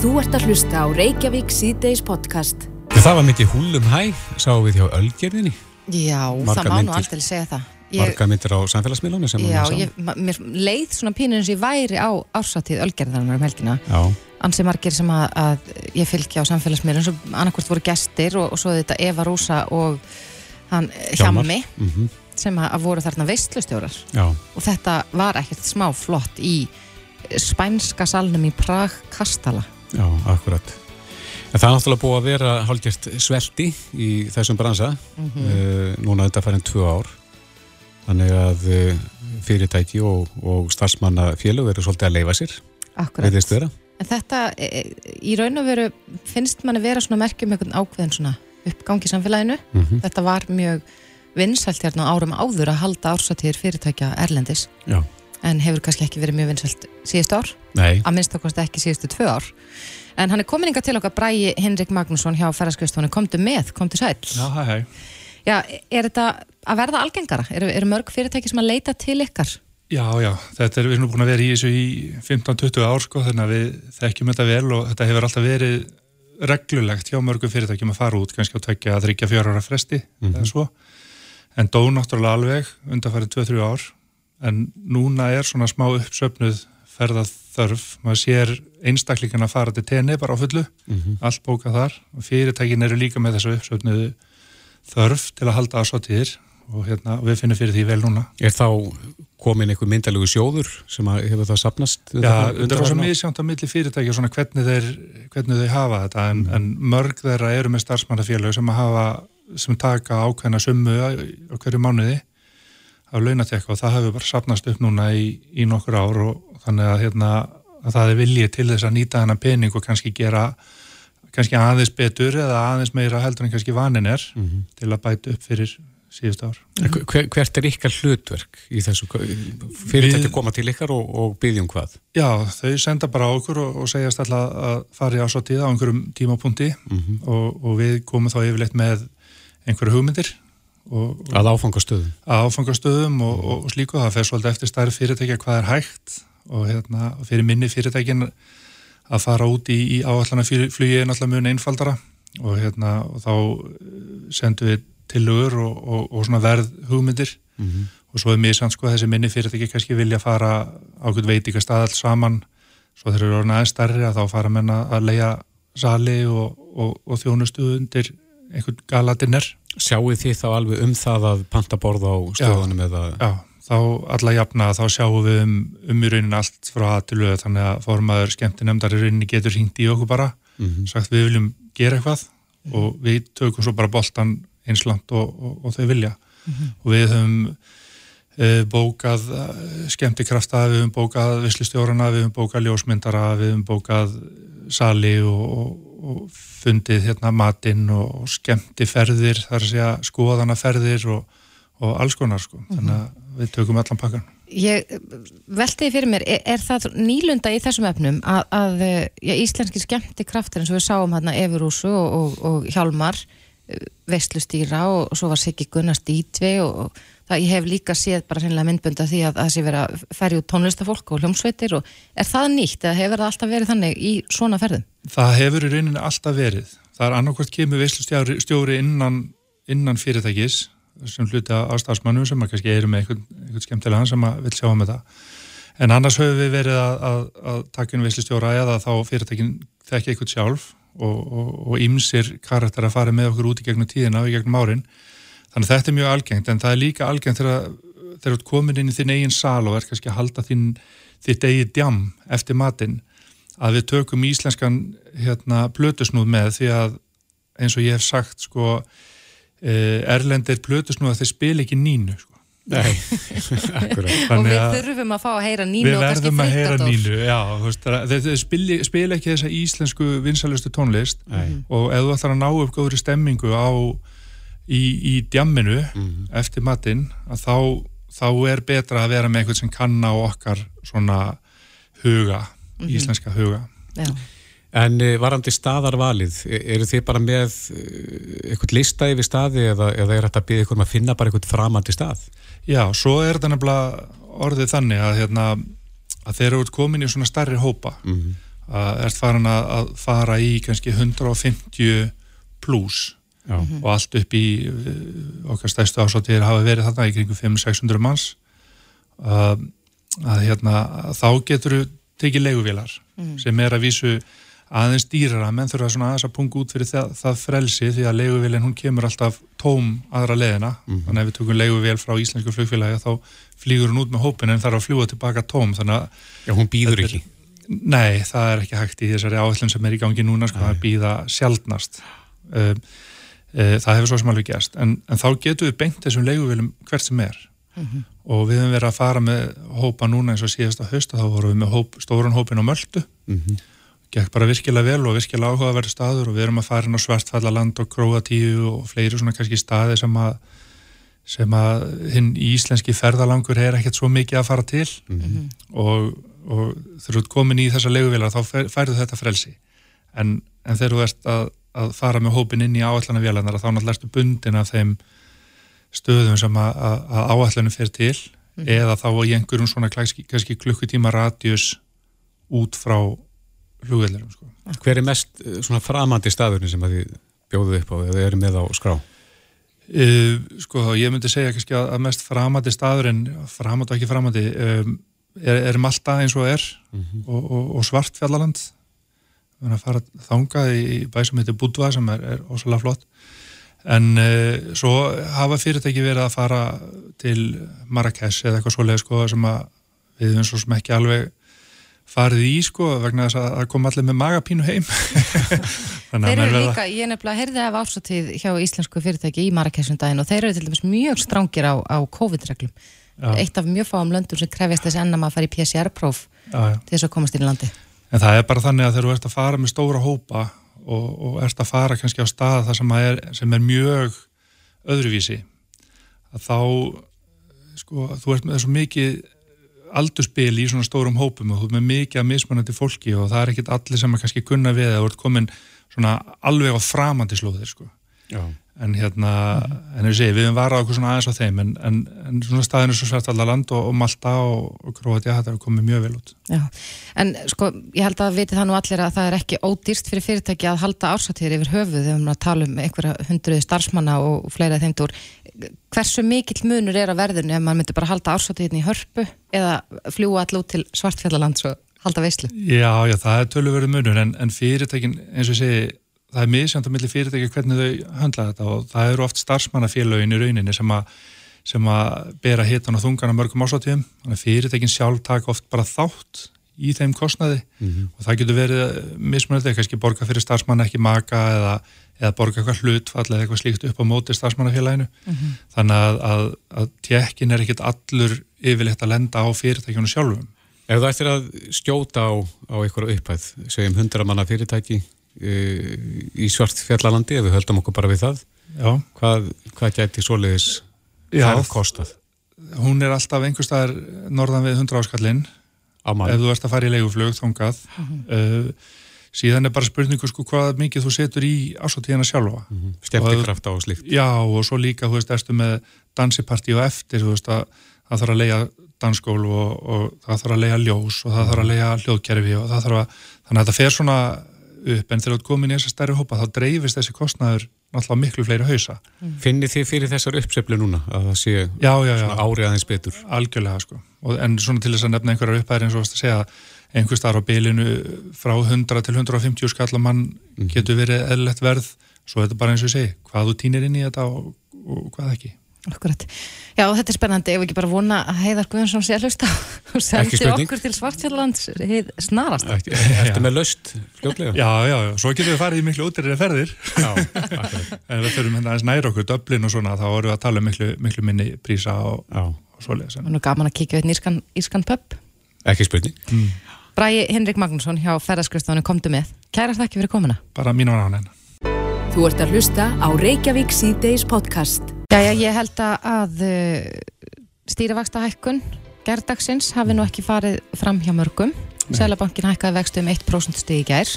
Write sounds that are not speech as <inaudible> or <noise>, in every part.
Þú ert að hlusta á Reykjavík síðdeis podcast. Það var myndi húlum hæ, sáum við hjá Ölgerðinni. Já, Margar það má nú myndir. alltaf segja það. Marga myndir á samfélagsmiðlunum sem já, maður sá. ég, ma- mér leið svona pínur eins og ég væri á ársatíð Ölgerðarnar um helgina. Já, Ansi margir sem að, að ég fylgja á samfélagsmiðlum sem annarkvort voru gestir og, og svo þetta Eva Rúsa og hann Hjálmar. Hjammi mhm, sem að, að voru þarna veistlustjórar já, og þetta var ekkert smá flott í spænska salnum í Prag Kastala. Já, akkurat. En það er náttúrulega búið að vera hálfgjört svelti í þessum bransa, Mhm. uh, núna þetta færið tvö ár. Þannig að uh, fyrirtæki og, og starfsmanna félög eru svolítið að leifa sér, Akkurat. En þetta, e, e, í raun og veru, finnst manni vera svona merkjum einhvern ákveðin svona uppgang í samfélaginu. Mm Þetta var mjög vinsælt hérna árum áður að halda ársatíðir fyrirtækja erlendis, Já, en hefur kannski ekki verið mjög vinsælt síðustu ár, nei, að minnst okkar ekki síðustu tvö ár. En hann er komin inga til okkar Bræi Henrik Magnússon hjá ferðarskristofunni, komdu með, komdu sæl. Já, hæ, hæ. Já, er þetta að verða algengara? Eru, eru mörg fyrirtæki sem að leita til ykkar? Já, já, þetta er, við erum nú búin að vera í þessu í 15-20 ár, sko, þannig að við þekkjum þetta vel og þetta hefur alltaf verið reglulegt hjá mörgum fyrirtækjum að fara út, kannski á tvekja að þryggja fjóra ára fresti, eða svo. En dó náttúrulega alveg undanfarið 2-3 ár, en núna er svona smá uppsöfnuð ferðað þörf, maður sér einstaklingan að fara til tenni bara á fullu, allt bókað þar. Og fyrirtækin eru líka með þessu uppsöfnuðu þörf til að halda ásáttíðir og hérna, við finnum fyrir því vel núna. er þá komin einhver myndalegu sjóður sem að hefur það sapnast? Já, þetta er ár? misjánt á milli fyrirtækja svona hvernig, þeir, hvernig þau hafa þetta. En, en mörg þeirra eru með starfsmannafélög sem að hafa, sem taka ákveðna summu á, á hverju mánuði af launatekka og það hefur bara sapnast upp núna í, í nokkur ár og þannig að, hérna, að það er viljið til þess að nýta þennan pening og kannski gera kannski aðeins betur eða aðeins meira heldur en kannski vanin er til að bæta upp fyrir síðust ár. Hver, hvert er ykkar hlutverk í þessu? Fyrirtæki Við- koma til ykkar og, og byggjum hvað? Já, þau senda bara okkur og, og segjast alltaf að fara í ásáttíða á einhverjum tímapunkti og, og við komum þá yfirleitt með einhverju hugmyndir og, og Að áfangastöðum? að áfangastöðum og, og, og slíku það fer svolítið eftir stærri fyrirtækja hvað er hægt og hérna, fyrir minni fyrirtækin að fara út í, í áallana flugi er náttúrulega mjög einfaldara og, hérna, þá eh, sendum við tillögur og, og, og svona verð hugmyndir og svo er mjög sann sko að þessi minni fyrirtæki kannski vilja fara ákveð veitingast aðall saman. Svo þeir eru orðin aðeins stærri að þá fara menna að leia sali og, og, og þjónustu undir einhvern galadinner. Sjáuð þið þá alveg um það að panta borð á stöðunum eða... Já, þá alla jafna þá sjáum við um, um í raunin allt frá að til lög þannig að formaður skemmti nefndar í rauninni getur hringt í okkur bara sagt við viljum gera eitthvað og við tökum svo bara boltan einslant og, og, og þau vilja. Og við höfum bókað uh, skemmtikrafta, við höfum bókað vislustjórana, við höfum bókað ljósmyndara, við höfum bókað sali og, og, og fundið hérna matinn og, skemmtiferðir, þar að segja skoðanaferðir og, og alls konar sko, þannig að við tökum allan pakkan. Ég veltiði fyrir mér, er, er það nýlunda í þessum efnum að, að eh, já, íslenski skemmti kraftur eins og við sáum hérna Efurúsu og, og, og Hjálmar veistlustýra og, svo var Siggi Gunnars dítvi og það ég hef líka séð bara hreinlega myndbunda því að það sé vera að ferja út tónlistafólk og hljómsveitir og er það nýtt eða hefur það alltaf verið þannig í svona ferðum? Það hefur í rauninni alltaf verið. Það er annarkvært kemur veislustjóri stjóri innan, innan fyrirtækis sem hluti á stafsmannu sem kannski eru með einhvern, einhvern skemmtilegan sem vil sjá um þetta. En annars höfum við verið að, að, að taka inn veislustjóra eða þá fyrirtækin þekki eitthvað sjálf og með og árin. Þannig að þetta er mjög algengt en það er líka algengt þegar þegar þú ert komin inn í þinn eigin sal og er kannski að halda þinn, þitt eigið djam eftir matinn að við tökum íslenskan hérna, blötusnúð með því að eins og ég hef sagt sko, erlendir blötusnúð að þeir spila ekki nínu sko. Nei, <laughs> akkurat og við þurfum að fá að heyra nínu Við verðum að heyra nínu, já, þú veist, þeir, þeir spila, spila ekki þessa íslensku vinsalustu tónlist Nei. og ef þú ætlar að ná upp góðri stemmingu á, í, í djamminu Mhm. eftir matinn, að þá, þá er betra að vera með eitthvað sem kann á okkar svona huga, Mhm. íslenska huga. Já. En uh, varandi staðarvalið, e- eru þið bara með uh, eitthvað lista yfir staði eða, eða er þetta að byggja ykkur um að finna bara eitthvað framandi stað? Já, svo er þetta nefnilega orðið þannig að, hérna, að þeir eru komin í svona starri hópa Mm. að ert farin að, að fara í kannski 150 pluss og allt upp í uh, okkar stæstu ásáttir hafa verið þarna í kringum 500-600 manns. Uh, að hérna þá getur þú tekið leiguvélar sem er að vísu aðeins dýrara, menn þurfa svona aðeins að punga út fyrir það, það frelsi því að leiguvélin hún kemur alltaf tóm aðra leðina þannig að ef við tökum leiguvél frá íslensku flugfélagi þá flýgur hún út með hópin en þarf að fljúa tilbaka tóm. Þannig að Já, hún býður ekki. Nei, það er ekki hægt í þessari áætlun sem er í gangi núna, sko, það býða sjaldnast. Uh, það hefur svo sem alveg gerst. En, en þá getum við beint þessum leiguvélum hvert sem er. Og við höfum verið að fara með hópa núna eins og síðast á hausta, þá vorum við með hóp, stóran hópin á Möldu. Gekk bara virkilega vel og virkilega áhugaverð staður og við erum að fara inn á Svartfallaland og Króatíu og fleiri svona kannski staði sem að sem að hinn íslenski ferðalangur er ekkert svo mikið að fara til og, og þegar þú ert komin í þessa leiguvélar þá fær- færðu þetta frelsi en, en þegar þú ert að, að fara með hópin inn í áallana vélarnar þá náttúrulega ertu bundin af þeim stöðum sem að, að, að áallanu fer til eða þá í einhverjum svona kannski, klukkutíma radjus út frá flugvélarum sko. Hver er mest eh, svona framandi staðurinn sem að þið bjóðuð upp á eða eru með á skrá? Uh, sko, ég myndi segja kannski að, að mest framandi staðurinn, framandi og ekki framandi, um, er, er Malta eins og er og, og, og Svartfjallaland. Erum að fara þangað í bæ sem heitir Budva sem er, er ósala flott. En uh, svo hafa fyrirtæki verið að fara til Marrakesh eða eitthvað svoleið sko sem að við höfum svo sem ekki alveg farið í sko vegna þess að það kom allir með magapínu heim. <laughs> Þannig Þeir eru líka, ég nefnilega heyrði af ásatíð hjá íslensku fyrirtæki í Marrakesundaginn og þeir eru til dæmis mjög strángir á, á COVID-reglum. Eitt af mjög fáum löndum sem krefjast þess enn að fari í PCR-próf til þess að komast inn í landi. En það er bara þannig að þegar þú ert að fara með stóra hópa og, og ert að fara kannski á stað það sem, er, sem er mjög öðruvísi að þá sko, þú ert með svo mikið aldurspil í svona stórum hópum og þú ert með mikið að mismunandi fólki og það er ekkit allir sem að kannski kunna við að þú ert komin svona alveg á framandi slóðir sko. Já. en hérna, en ég segi, við höfum varað okkur svona aðeins á þeim, en, en, en svona staðinu svo svært allar land og, og Malta og, og Króatja, þetta hefur komið mjög vel út Já, en sko, ég held að viti það nú allir að það er ekki ódýrst fyrir fyrirtæki að halda ásatíðir yfir höfuð þegar við tala um einhverja hundruði starfsmanna og fleira þeim dúr. Hversu mikill munur er að verðinu ef maður myndi bara halda ásatíðin í hörpu eða fljúa all út til svartfjallalands og halda veislu? Já, já, það er það er misjönd á milli fyrirtæki hvernig þau höndla þetta og það eru oft starfsmannafélögin í rauninni sem að sem að bera hitan og þungan á mörgum ásáttíðum þannig að fyrirtækin sjálf taka oft bara þátt í þeim kostnaði og það getur verið mismunandi, kannski borga fyrir starfsmann ekki maka eða, eða borga eitthvað hlutfall eða eitthvað slíkt upp á móti starfsmannafélaginu. Þannig að, að, að tjekkin er ekkit allur yfirleitt að lenda á fyrirtækjunum sjálfum. Ef þú ættir að skjóta á, á einhverju upphæð, segjum hundra manna fyrirtæki í svartfjallalandi, ef við höldum okkur bara við það, hvað, hvað gæti svoleiðis það kostað? Hún er alltaf einhver staðar norðan við 100 áskallinn ef þú ert að fara í leiguflug þongað uh, síðan er bara spurningu sko hvað mikið þú setur í ásóttíðina sjálfa. Skemmtikraft á og slíkt. já og svo líka þú veist erstu með dansipartí og eftir þú veist að það þarf að leiða dansskól og, og það þarf að leiða ljós og það þarf að leiða hljóðkerfi og það þarf að þannig að þetta fer svona upp en þegar þú ert komin í þessa stærri hópa þá dreifist þessi kostnaður náttúrulega miklu fleiri hausa. Finnir þið fyrir þessar uppseflu núna að það sé já já já. árið aðeins betur? algjörlega sko. Og, en svona til þess að nefna einhverjar upphæðir eins og að segja einhver starf á bylinu frá 100 til 150 skall og mann getur verið eðlilegt verð. Svo er þetta bara eins og ég segi hvað þú týnir inn í þetta og, og hvað ekki Akkurat. Já, þetta er spennandi, ef ekki bara vona að Heiðar Guðjónsson sé að hlusta <laughs> og sendi okkur til Svartfjallands heið snarast. Ertu ertu með löst fljótlega? já já já, svo getur við farið í miklu útryrir ferðir Já, <laughs> akkurat. en við þurfum hérna aðeins næra okkur döblin og svona þá erum við að tala um miklu, miklu minni prísa og, og svoleiðis Og nú gaman að kíkja við írskan, írskan pub. ekki spurning. Bræi Henrik Magnússon hjá ferðarskristofunni komdu með. Kæra þakki fyrir komuna. bara mínu var án Þú ert að hlusta á Reykjavík C-Days podcast. Jæja, ég held að, uh, stýrivaksta hækkun gerdagsins hafi nú ekki farið fram hjá mörgum. Sælabankin hækkaði vextu um 1% stig í gær.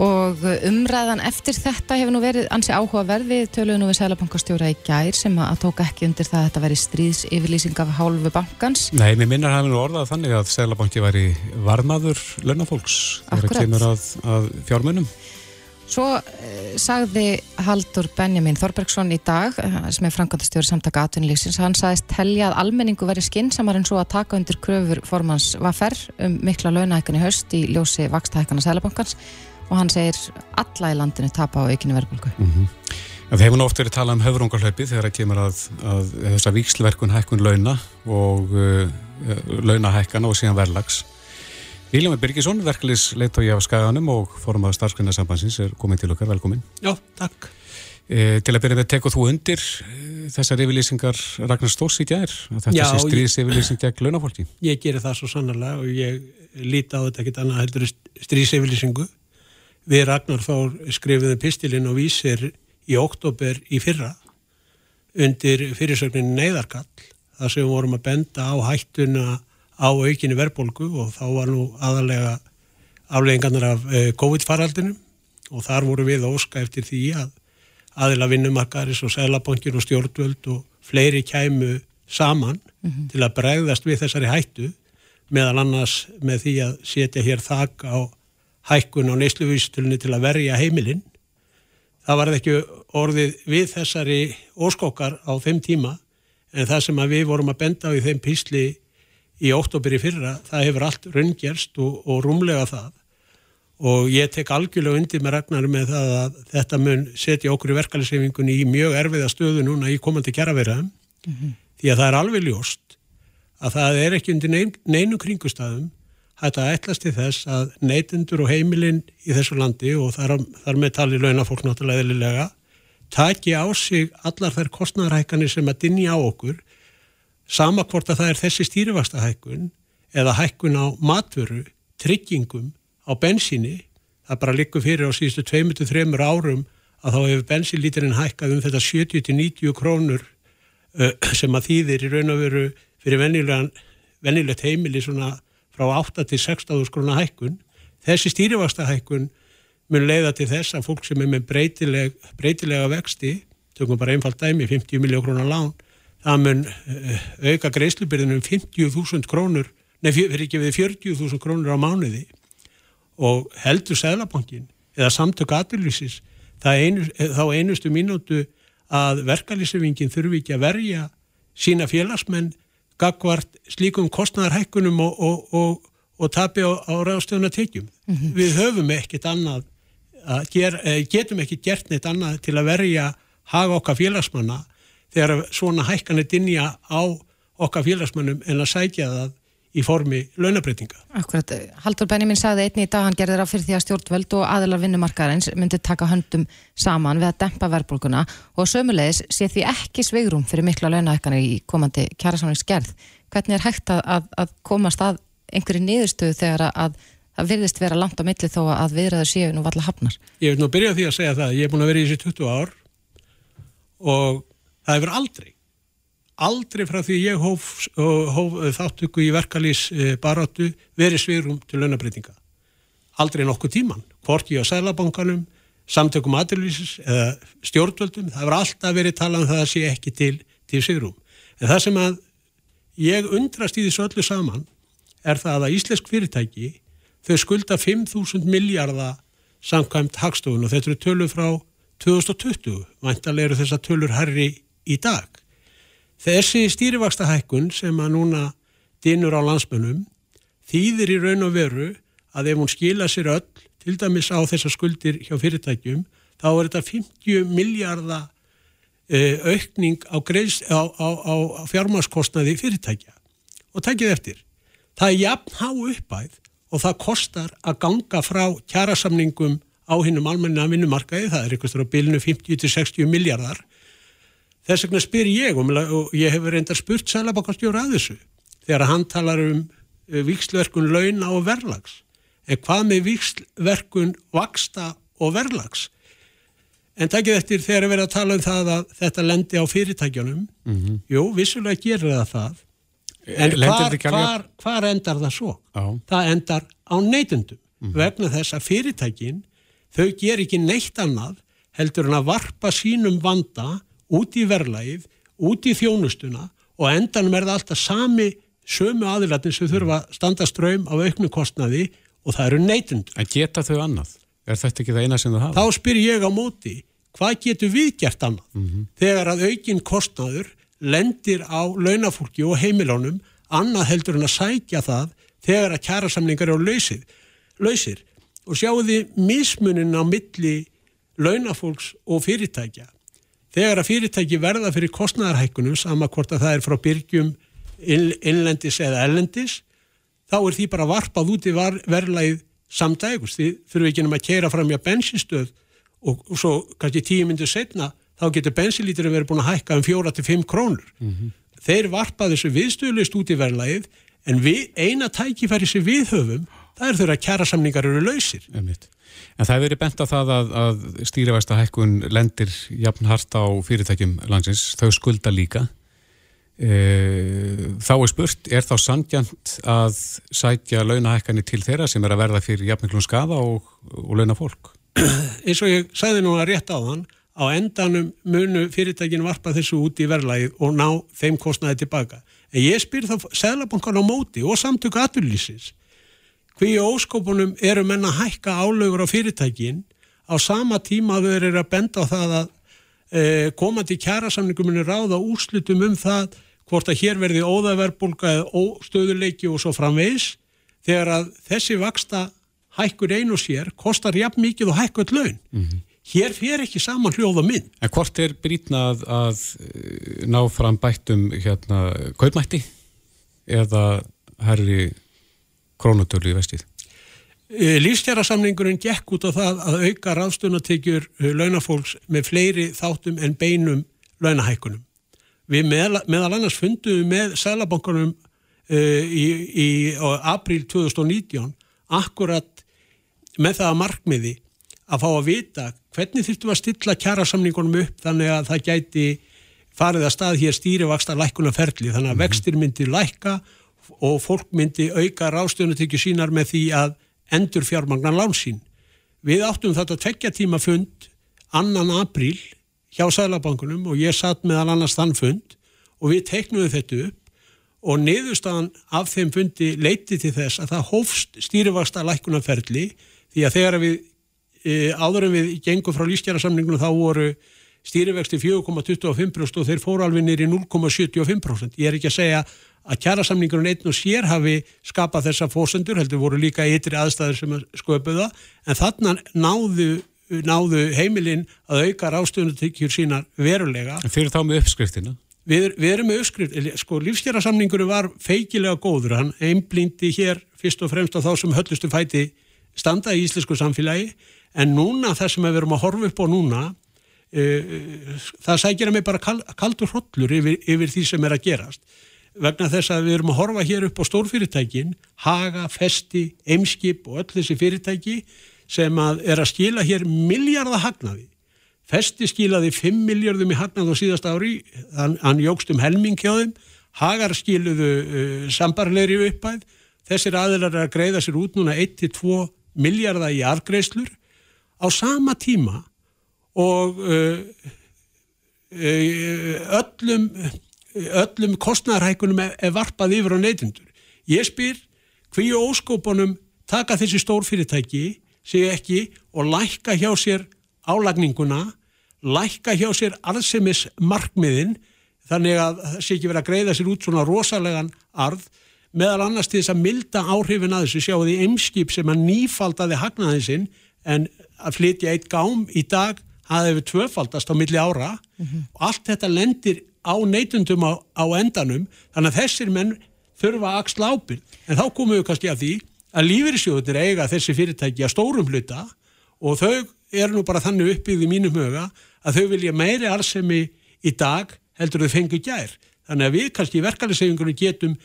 Og umræðan eftir þetta hefur nú verið ansi áhugaverð. Við töluðu nú við Sælabankastjóra í gær sem að tóka ekki undir það að þetta veri stríðs yfirlýsing af hálfu bankans. Nei, mér minnar hafði nú orðað þannig að Sælabanki væri varmaður launafólks þegar það kemur að, að fjármunum Svo uh, sagði Haldur Benjamin Þorbergsson í dag uh, sem er framkvæmdastjóri samtaka atvinnulífsins hann sagðist telja að almenningu veri skinsamar en svo að taka undir kröfur formans vaffer um mikla launahækkan í haust í ljósi vakstahækkana Sælabankans og hann segir alla í landinu tapa á aukinni verðbólgu. En það hefur nú oft verið talað um höfrungarhlaupi þegar það kemur að, að þessa víkslverkun hækkun launa og uh, launahækkana og síðan verðlags. Viljami Birgisson, verklis leitói af Skaganum og fórum að starfsgrunarsambansins er komin til okkar, velkomin. Já, takk. E, til að byrja með, tekur þú undir e, þessar yfirlýsingar Ragnar Stórs í gær? Að þetta Já, sé stríðs yfirlýsing gegn launafólki? Ég gerir það svo sannarlega og ég líti á þetta ekkert annað heldur stríðsefylýsingu. Við Ragnar Þór skrifiðum pistilinn og vísir í oktober í fyrra undir fyrirsögnin neyðarkall þar sem við vorum að benda á hættuna á aukinni verðbólgu og þá var nú aðalega afleggingarnar af eh, COVID-faraldinum og þar voru við að óska eftir því að aðila vinnumarkaris og sælabankin og stjórnvöld og fleiri kæmu saman til að bregðast við þessari hættu meðal annars með því að setja hér þak á hækkun á neysluvísitulni til að verja heimilinn. Það var ekki orðið við þessari óskókar á þeim tíma en það sem við vorum að benda á í þeim písli í óttobir í fyrra, það hefur allt raungerst og, og rúmlega það. Og ég tek algjörlega undir með Ragnar með það að þetta mun setja okkur í verkefæliseyfingunni í mjög erfiða stöðu núna í komandi kjaraverðum því að það er alveg ljóst að það er ekki undir nein, neinu kringustæðum hægt að ætlast til þess að neytendur og heimilinn í þessu landi og þar, þar með tali launafólk náttúrulega taki á sig allar þær kostnæðarhækkanir sem að dinni á okkur sama hvort að það er þessi stýrivastahækkun eða hækkun á matvöru, tryggingum á bensíni, það bara likur fyrir á síðustu 2-3 árum að þá hefur bensínlíturinn hækkað um þetta 70-90 krónur sem að þýðir í raun og veru fyrir venjulegt heimili svona frá 8-16 krónar hækkun. Þessi stýrivastahækkun mun leiða til þess að fólk sem er með breytileg, breytilega vexti, tökum bara einfalt dæmi, 50 miljón krónar lán, það mun uh, auka greiðslubyrðinu um 50.000 krónur, nei, fyrir ekki við 40.000 krónur á mánuði og heldur Sæðlabankin eða samtök aðlýsis einu, þá einustu mínútu að verkalýsefingin þurfi ekki að verja sína félagsmenn gagvart slíkum kostnæðarhækkunum og, og, og, og tapi á, á ráðstöðunatekjum. Mm -hmm. Við höfum ekkert annað, ger, getum ekki gert neitt annað til að verja haga okkar félagsmanna þegar svona hækkan er dinja á okkar félagsmannum en að sækja það í formi launabreitinga. Akkurat, Haldur Benjamin sagði einni í dag hann gerði það fyrir því að stjórnvöld og aðilar vinnumarkaðarins myndi taka höndum saman við að dempa verðbólguna og sömulegis sé því ekki sveigrum fyrir mikla launahækkanir í komandi kjærasáningsgerð. Hvernig er hægt að, að, að komast að einhverju niðurstöðu þegar að það virðist vera langt á milli þó að viðræður séu nú valla hafnar? Ég vil nú byrja því að segja það. Ég er búin að vera í þessi 20 ár og það hefur aldrei aldrei frá því ég hóf, hóf þáttöku í verkalýs barátu verið svirum til launabreitinga. Aldrei nokkuð tíman, hvort ég á sælabankanum, samtökum aðlýsis eða stjórnvöldum, það hefur alltaf verið talað um það að sé ekki til, til svirum. En það sem að ég undrast í þessu öllu saman er það að íslensk fyrirtæki þau skulda 5.000 miljardar samkvæmt hagstofun og þetta eru tölur frá 2020, væntalega eru þessar tölur herri í dag. Þessi stýrivakstahækkun sem að núna dinur á landsmönnum þýðir í raun og veru að ef hún skila sér öll, til dæmis á þessar skuldir hjá fyrirtækjum, þá er þetta 50 miljardar uh, aukning á, á, á, á fjármaskostnaði fyrirtækja. Og tækið eftir, það er jafn há uppæð og það kostar að ganga frá kjærasamningum á hinnum almenna vinnumarkaði, það er einhverstur á bilinu 50-60 miljardar Þess vegna spyr ég og ég hefur reyndar spurt Sælabankastjóra að þessu þegar hann talar um vikslverkun launa og verlags. En hvað með vikslverkun vaksta og verlags? En takkið eftir þegar við erum að tala um það að þetta lendi á fyrirtækjunum, mm -hmm. jú, vissulega gerir það það. En hvar, hvar, hvar endar það svo? Já. Það endar á neytundum mm -hmm. vegna þess að fyrirtækin þau ger ekki neitt annað heldur en að varpa sínum vanda út í verlaið, út í þjónustuna og endanum er það alltaf sami sömu aðilatin sem þurfa að standa ströym á auknu kostnaði og það eru neytund. En geta þau annað? Er þetta ekki það eina sem þau hafa? Þá spyr ég á móti, hvað getur við gert annað? Mm -hmm. Þegar að aukinn kostnaður lendir á launafólki og heimilónum annað heldur en að sækja það þegar að kjærasamlingar eru lausir. lausir. Og sjáu þið mismunin á milli launafólks og fyrirtækja. Þegar að fyrirtæki verða fyrir kostnæðarhækkunum, sama hvort að það er frá byrgjum innlendis eða ellendis, þá er því bara varpað út í verðlæð samdægust. Þið þurfum ekki um að keira fram í að bensinstöð og, og svo kannski tíu myndu setna þá getur bensinlíturinn verið búin að hækka um fjóra til fimm krónur. Mm -hmm. Þeir varpað þessu viðstöðlist út í verðlæðið en við, eina tækifæri sem við höfum, það er þurfa að kjæra samningar eru lausir. Einmitt. En það hefur verið bent á það að, að stýrivægsta hækkun lendir jafn hart á fyrirtækjum landsins, þau skulda líka. E, þá er spurt, er þá sandjant að sætja launahækkanir til þeirra sem er að verða fyrir jafnmiklum skada og, og launa fólk? Eins og ég sagði nú að rétt á þann, á endanum munu fyrirtækin varpa þessu út í verðlægið og ná þeim kostnaði tilbaka. En ég spyr þá Sælabankan á móti og samtöku aturlýsins. Hví óskopunum eru menna að hækka álögur á fyrirtækin á sama tíma að þau eru að benda á það að e, komandi kjærasamningum muni ráða úrslutum um það hvort að hér verði óðaverbulga eða óstöðuleiki og svo framvegs þegar að þessi vaksta hækkur einu sér kostar jafn mikið og hækkut laun. Mm -hmm. Hér fer ekki saman hljóða minn. En hvort er brítnað að eh, ná fram bættum hérna kaupmætti eða herri krónutölu í vestið? Eh, Lífstjærasamningurinn gekk út á það að auka ráðstöðunatekjur eh, launafólks með fleiri þáttum en beinum launahækkunum. Við meðal, meðal annars fundum með Sælabankunum uh, í, í april 2019 akkurat með það að markmiði að fá að vita hvernig þurftum að stilla kjærasamningunum upp þannig að það gæti farið að stað hér stýrivaksta lækkunarferli þannig að mhm. vextir myndi lækka og fólk myndi auka ráðstöðunatekju sínar með því að endur fjármagnar lánsín. Við áttum þetta tveggja tíma fund annan april hjá Sælabankunum og ég satt meðal annars þann fund og við teiknuðum þetta upp og niðurstaðan af þeim fundi leiti til þess að það hófst stýrivasta lækkunarferli því að þegar við e, áður en við gengum frá lífstjærasamningunum þá voru stýrivexti 4,25% og þeir fóru alveg nýri 0,75%. Ég er ekki að segja að kjærasamningurinn einn og sér hafi skapað þessa fósendur, heldur voru líka ytri aðstæður sem sköpuða en þarna náðu náðu heimilinn að auka rástöðunatíkjur sína verulega. En fyrir þá með uppskriftina? Við, við erum með uppskrift, sko lífstjærasamningur var feikilega góður, hann einblindi hér fyrst og fremst á þá sem höllustu fæti standa í íslensku samfélagi en núna það sem við erum að horfa upp á núna uh, það sækir að mig bara kal, kaldur hrollur yfir, yfir því sem er að gerast vegna þess að við erum að horfa hér upp á stórfyrirtækin, Haga, Festi, Eimskip og öll þessi fyrirtæki sem að er að skila hér miljardahagnaði. Festi skilaði 5 miljardum í hagnað á síðast ári, hann, hann jógst um helming hjá þeim, Hagar skiluðu uh, sambarleiri uppæð, þessir aðilar er að greiða sér út núna 1-2 miljardar í argreislur á sama tíma og uh, uh, öllum, öllum kostnæðarhækunum er, er varpað yfir á neytindur. Ég spyr hví óskópunum taka þessi stórfyrirtæki sig ekki og lækka hjá sér álagninguna, lækka hjá sér arðsemis markmiðin þannig að það sé ekki verið að greiða sér út svona rosalegan arð meðal annars til þess að milda áhrifin að þessu sjáu því eimskip sem að nýfaldaði hagnaði sinn en að flytja eitt gám í dag hafði við tvöfaldast á milli ára mm -hmm. og allt þetta lendir á neytundum á, á endanum þannig að þessir menn þurfa að axla ábyrg en þá komum við kannski að því að lífyrirsjóðunir eiga þessi fyrirtæki að stórum hluta og þau eru nú bara þannig uppið í mínum huga að þau vilja meiri arsemi í dag heldur þau fengu gær. Þannig að við kannski í verkefnisefingunum getum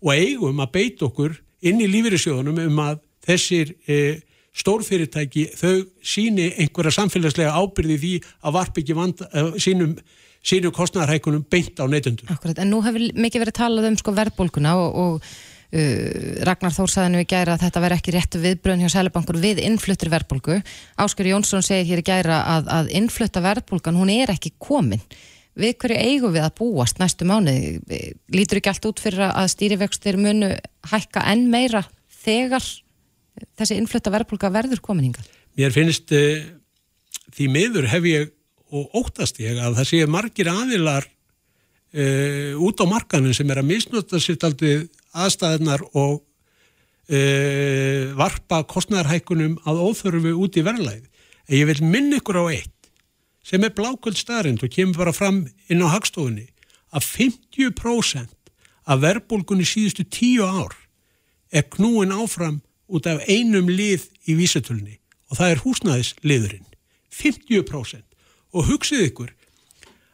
og eigum að beita okkur inn í lífyrirsjóðunum um að þessir e, stórfyrirtæki þau síni einhverja samfélagslega ábyrði því að varp ekki vanda, e, sínum sínum kostnæðarhækunum beint á neytundur. Akkurat, en nú hefur mikið verið talað um sko verðbólkuna og, og Uh, Ragnar Þór saði nú í gæra að þetta veri ekki réttu viðbröðin hjá Sælebankur við innfluttir verðbólgu. Ásker Jónsson segir hér í gæra að, að innflutta verðbólgan hún er ekki komin. Við hverju eigum við að búast næstu mánuði? Lítur ekki allt út fyrir að stýrivextir munu hækka enn meira þegar þessi innflutta verðbólga verður kominninga? Mér finnst uh, því miður hef ég og óttast ég að það sé margir aðilar uh, út á markanum sem er að misnota sér aldrei aðstæðnar og uh, varpa kostnæðarhækunum að óþörfu út í verðlæð. En ég vil minna ykkur á eitt sem er blákvöld staðrind og kemur bara fram inn á hagstofunni að 50% af verðbólgunni síðustu tíu ár er knúin áfram út af einum lið í vísatölunni og það er húsnæðisliðurinn. 50% og hugsið ykkur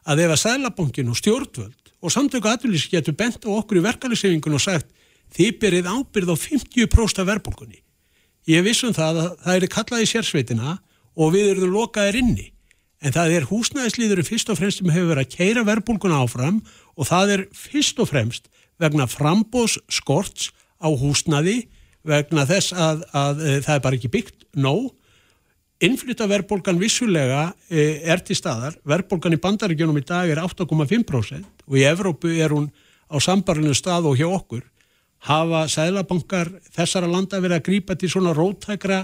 að ef að Sælabankin og stjórnvöld og samtöku aðlýs getur bent á okkur í verkefliðsefingun og sagt þið byrjið ábyrð á 50% af verðbólkunni. Ég vissum það að það er kallað í sérsveitina og við erum lokaðir inni. En það er húsnæðislýðurinn fyrst og fremst sem hefur verið að keira verðbólkuna áfram og það er fyrst og fremst vegna frambóðs skorts á húsnæði vegna þess að, að, að það er bara ekki byggt nóg Innflytta verðbólgan vissulega e, er til staðar, verðbólgan í bandaríkjónum í dag er 8,5% og í Evrópu er hún á sambarlinu stað og hjá okkur. Hafa sælabankar þessara landa verið að grípa til svona róttækra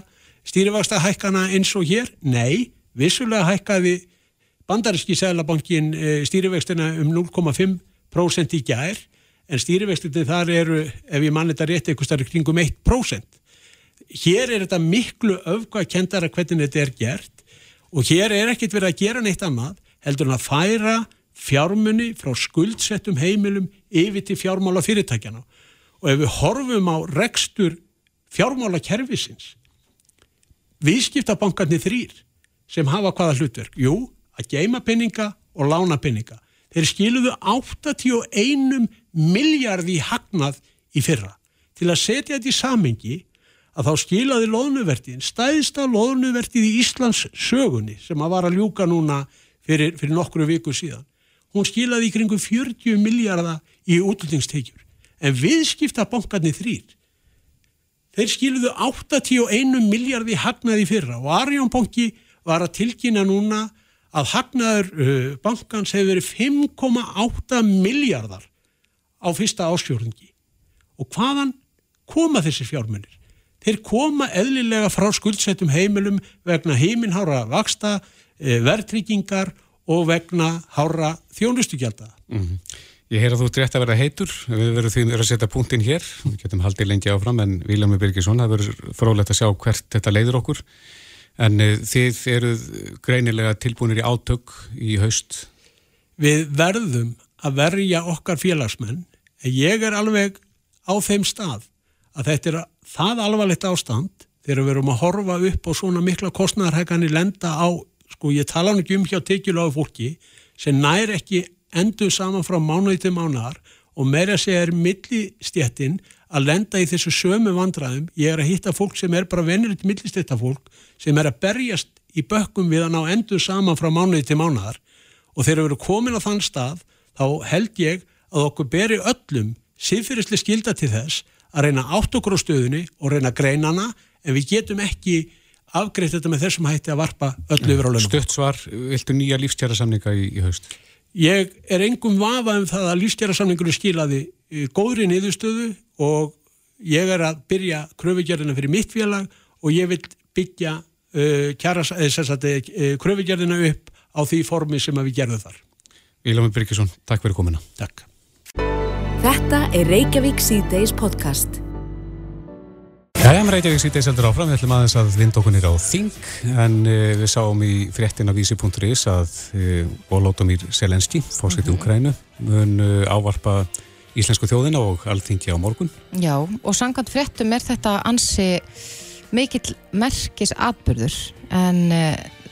stýrivaksta hækkana eins og hér? Nei, vissulega hækkaði bandaríski sælabankin e, stýrivextina um 0,5% í gær en stýrivextinni þar eru, ef ég mann þetta rétt, eitthvað starf kringum 1% hér er þetta miklu öfgakendara hvernig þetta er gert og hér er ekkert verið að gera neitt annað heldur en að færa fjármunni frá skuldsettum heimilum yfir til fjármála fyrirtækjana og ef við horfum á rekstur fjármála kervisins viðskiptabankarnir þrýr sem hafa hvaða hlutverk? Jú, að geima penninga og lána penninga þeir skiluðu 81 miljardi hagnað í fyrra til að setja þetta í samengi að þá skilaði loðnuvertin, stæðsta loðnuvertið í Íslands sögunni sem að var að ljúka núna fyrir, fyrir nokkru viku síðan. Hún skilaði í kringum 40 miljardar í útlýtingstekjur. En viðskipta bankarnir þrýr, þeir skiluðu 81 miljardi hagnaði fyrra og Arjónbanki var að tilkynna núna að hagnaður uh, bankans hefur verið 5,8 miljardar á fyrsta ásfjörðingi. Og hvaðan koma þessi fjármunir? þeir koma eðlilega frá skuldsettum heimilum vegna heiminhára vaksta, eh, verðtryggingar og vegna hára þjónustugjaldada. Mm -hmm. Ég heyr að þú ert rétt að vera heitur, við verðum því að setja punktinn hér, við getum haldið lengi áfram en Víljami Birgisson, það verður frólægt að sjá hvert þetta leiður okkur en eh, þið eruð greinilega tilbúinir í átök í haust. Við verðum að verja okkar félagsmenn, en ég er alveg á þeim stað að þetta er það alvarlegt ástand þegar við erum að horfa upp á svona mikla kostnæðarhækani lenda á, sko ég tala nú ekki um hjá tekjuláðu fólki sem nær ekki endur saman frá mánuði til mánuðar og meira segja er millistjættin að lenda í þessu sömu vandraðum. Ég er að hitta fólk sem er bara venilegt millistjættafólk sem er að berjast í bökkum við að ná endur saman frá mánuði til mánuðar og þegar við erum komin á þann stað þá held ég að okkur beri öllum síðfyrirsli skilda til þess að reyna átt okkur á stöðunni og reyna að greina hana en við getum ekki afgreitt þetta með þessum hætti að varpa öllu yfir á lögum. Stutt svar, viltu nýja lífstjæra samninga í, í haust? Ég er engum vafa um það að lífstjæra samningunni skilaði góðri niðurstöðu og ég er að byrja kröfugjörðina fyrir mitt félag og ég vil byggja uh, uh, kröfugjörðina upp á því formi sem við gerðum þar. Ílami Byrkesson, takk fyrir komina. Takk. Þetta er Reykjavík C-Days podcast. Jæja, Reykjavík C-Days heldur áfram. Við ætlum aðeins að vinda okkur nýra á Þing en uh, við sáum í fréttina vísi.is að uh, Volodymyr Selenski, fórsett í mm -hmm. Ukrænu, mun uh, ávarpa íslensku þjóðina og allþingi á morgun. Já, og sangant fréttum er þetta ansi mikill merkis atbyrður en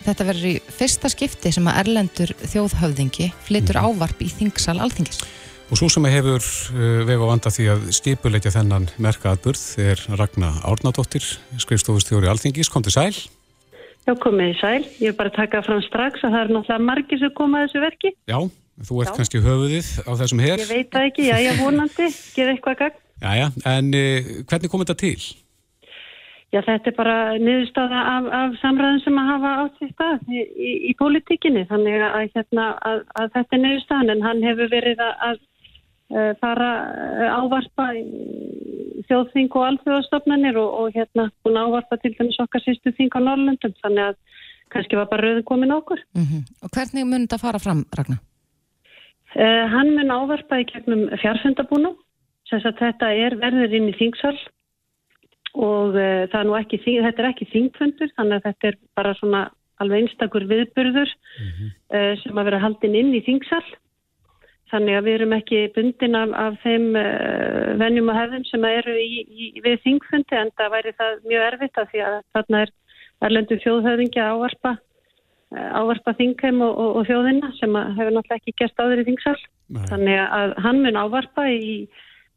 þetta verður í fyrsta skipti sem að Erlendur þjóðhöfðingi flytur mm -hmm. ávarp í Þingsal Alþingis. Og svo sem hefur uh, veg og vanda því að skipuleitja þennan merka atbyrð er Ragnar Árnadóttir, skrifstofustjóri Alþingis. Kom til sæl? Já, komið í sæl. Ég er bara að taka fram strax að það er náttúrulega margir sem koma að þessu verki. Já, þú ert já. kannski höfuðið á þessum hér. Ég veit það ekki, já, ég vonandi, geð eitthvað gang. <laughs> Jæja, en uh, hvernig kom þetta til? Já, þetta er bara niðurstaða af, af samræðin sem að hafa átt því stað í, í, í pólitíkinni, þannig að, hérna, að, að þetta er niðurstaðan en hann hefur verið að, uh, fara uh, ávarpa þjóðþing og alþjóðastofnanir og, og hérna búin ávarpa til dæmis okkar sístu þing á Norrlundum, þannig að kannski var bara rauðin komin okkur. Mm -hmm. Og hvernig mun þetta fara fram, Ragnar? Uh, hann mun ávarpa í gegnum fjárfundabúnum, sem að þetta er verður inn í þingsal og uh, það er nú ekki, þetta er ekki þingfundur, þannig að þetta er bara svona alveg einstakur viðburður mm -hmm. uh, sem að vera haldin inn í þingsal. Þannig að við erum ekki bundin af, af þeim venjum og hefðum sem eru í, í, við þingfundi en það væri það mjög erfitt af því að þarna er erlendu þjóðhöfingja ávarpa Eh, ávarpa þingheim og, og, og þjóðina sem hefur náttúrulega ekki gert áður í þingsal. Nei. Þannig að hann mun ávarpa í,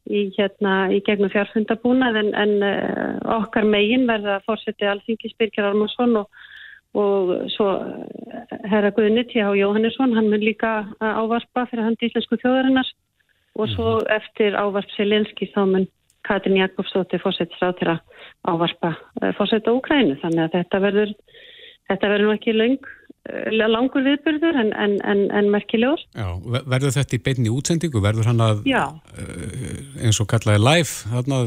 í, hérna, í gegnum fjárfundabúnað en, en uh, okkar megin verða að fórseti Alþingis Birgir Armarsson og, og svo eh, herra Guðni T.H. Jóhannesson, hann mun líka ávarpa fyrir hann íslensku þjóðarinnar og svo mm. eftir ávarp Selenski þá mun Katrin Jakobsdóttir fórsettisráð til að ávarpa uh, fórsetta Úkrænu. Þannig að þetta verður, þetta verður nú ekki laung Eh, langur viðbyrður en, en, en, en merkilegur. Já, verður þetta í beinni útsendingu? Verður hann að, Já. Eh, eins og kallaði live? Þarna...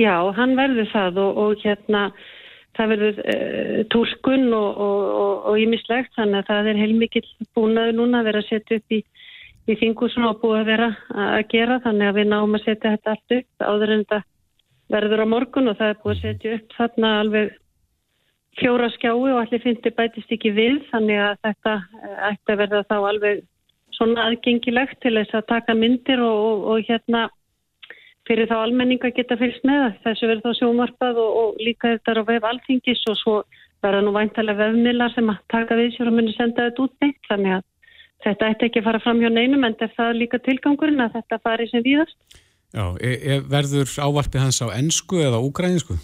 Já, hann verður það og, og hérna það verður uh, tólkun og ímislegt þannig að það er heilmikill búnaður núna að vera að setja upp í, í þingusinu og búið að vera að gera þannig að við náum að setja þetta allt upp áður en þetta verður á morgun og það er búið að setja upp þarna alveg fjóra skjái og allir þið bætist ekki við þannig að þetta eh, ætti að verða þá alveg svona aðgengilegt til þess að taka myndir og, og, og hérna fyrir þá almenninga geta fylgst með þessu verður þá sjómarpað og, og líka þetta er á vef alþingis og svo verða nú væntalega vefmilar sem að taka við sér og muni senda þetta út neitt þannig að þetta ætti ekki að fara fram hjá neinum en það er líka tilgangurinn að þetta fari sem víðast. Já, e, e, verður ávarpið hans á ennsku eða úgræninsku?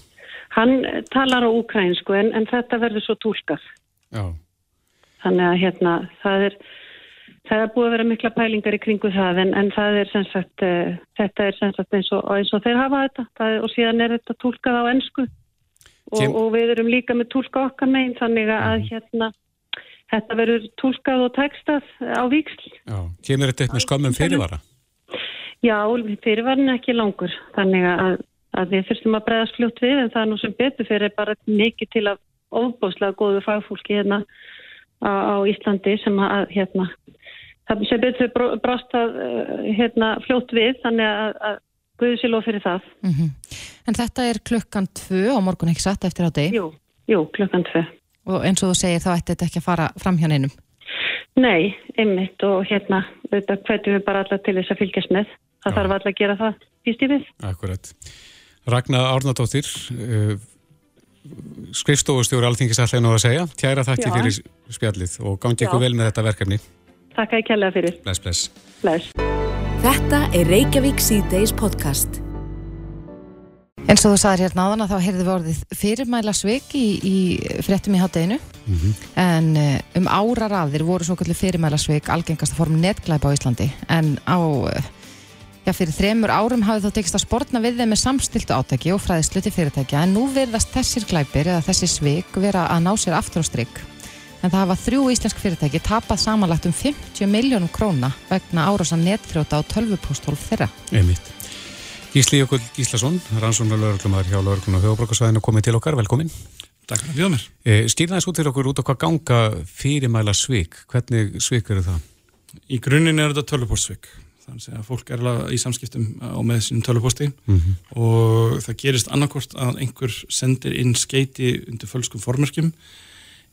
Hann talar á ukrainsku en, en þetta verður svo tólkað. Já. Þannig að hérna það er, það er búið að vera mikla pælingar í kringu það en, en það er sem sagt, uh, þetta er sem sagt eins og, eins og þeir hafa þetta er, og síðan er þetta tólkað á ennsku og, og við erum líka með tólka okkar meginn þannig að mm. hérna þetta verður tólkað og tekstað á víksl. Já, kemur þetta með skömmum fyrirvara? Já, fyrirvarin er ekki langur þannig að að við fyrstum að bregðast fljótt við en það er nú sem betur fyrir bara mikið til að ofbáslega góðu fagfólki hérna á, á Íslandi sem að hérna það sem betur brást að eh, hérna fljótt við þannig að, að Guði sér lof fyrir það. Mm -hmm. En þetta er klukkan tvö á morgun ekki satt eftir á deg? Jú, jú, klukkan tvö. Og eins og þú segir þá ætti þetta ekki að fara fram hjá neinum? Nei, einmitt og hérna þetta hvetum við bara alla til þess að fylgjast með. Það Já. þarf alla að gera það í við. Akkurat. Ragnar Árnardóttir uh, skrifstofustjóri Alþingis allir nú að segja. Tjæra þakki fyrir spjallið og gangi ykkur vel með þetta verkefni. Takk að ég kella fyrir. Bless, bless. Bless. Þetta er Reykjavík C-Days podcast. En svo þú sagðir hérna áðan að þá heyrði við orðið fyrirmæla sveik í, í fréttum í hátteginu mm -hmm. en uh, um árar aðir voru svo kallir fyrirmæla sveik algengasta form netglæpa á Íslandi en á uh, Já, fyrir þremur árum hafið þá tekist að sportna við þeim með samstiltu átæki og fræðislu til fyrirtækja en nú verðast þessir glæpir eða þessi svik vera að ná sér aftur á strikk. En það hafa þrjú íslensk fyrirtæki tapað samanlagt um 50 miljónum króna vegna árásan netfrjóta á 12.12 þeirra. Einmitt. Gísli Jökull Gíslason, rannsóna lögurklumar hjá lögurklumar Hjóðbrókarsvæðinu komið til okkar, velkomin. Takk fyrir að bjóða mér. E, Stýrnaðis út fyrir okkur út á hvað ganga fyrirmæla svik. Hvernig svik eru það? Í grunninn er þetta 12.svik þannig að fólk er alveg í samskiptum á með sínum töluposti mm -hmm. og það gerist annarkort að einhver sendir inn skeiti undir fölskum formörkjum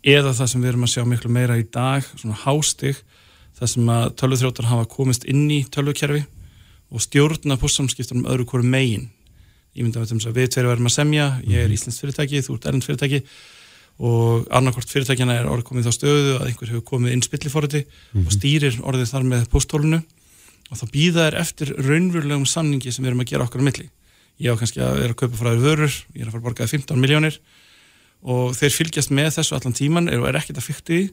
eða það sem við erum að sjá miklu meira í dag, svona hástig það sem að töluþrjóttar hafa komist inn í tölukerfi og stjórna postsamskiptunum öðru hverju megin ég myndi að við tverju verðum að semja ég er mhm. Íslands fyrirtæki, þú ert erend fyrirtæki og annarkort fyrirtækjana er orðið komið þá stöðu að einhver hefur komið inn spillifóriti mm -hmm. og stýrir orðið þar með posttólunu og þá býða þær eftir raunverulegum samningi sem við erum að gera okkar á milli. Ég á kannski að vera að kaupa frá þér vörur, ég er að fara að borgaði 15 miljónir og þeir fylgjast með þessu allan tíman og er ekkert að fykta í.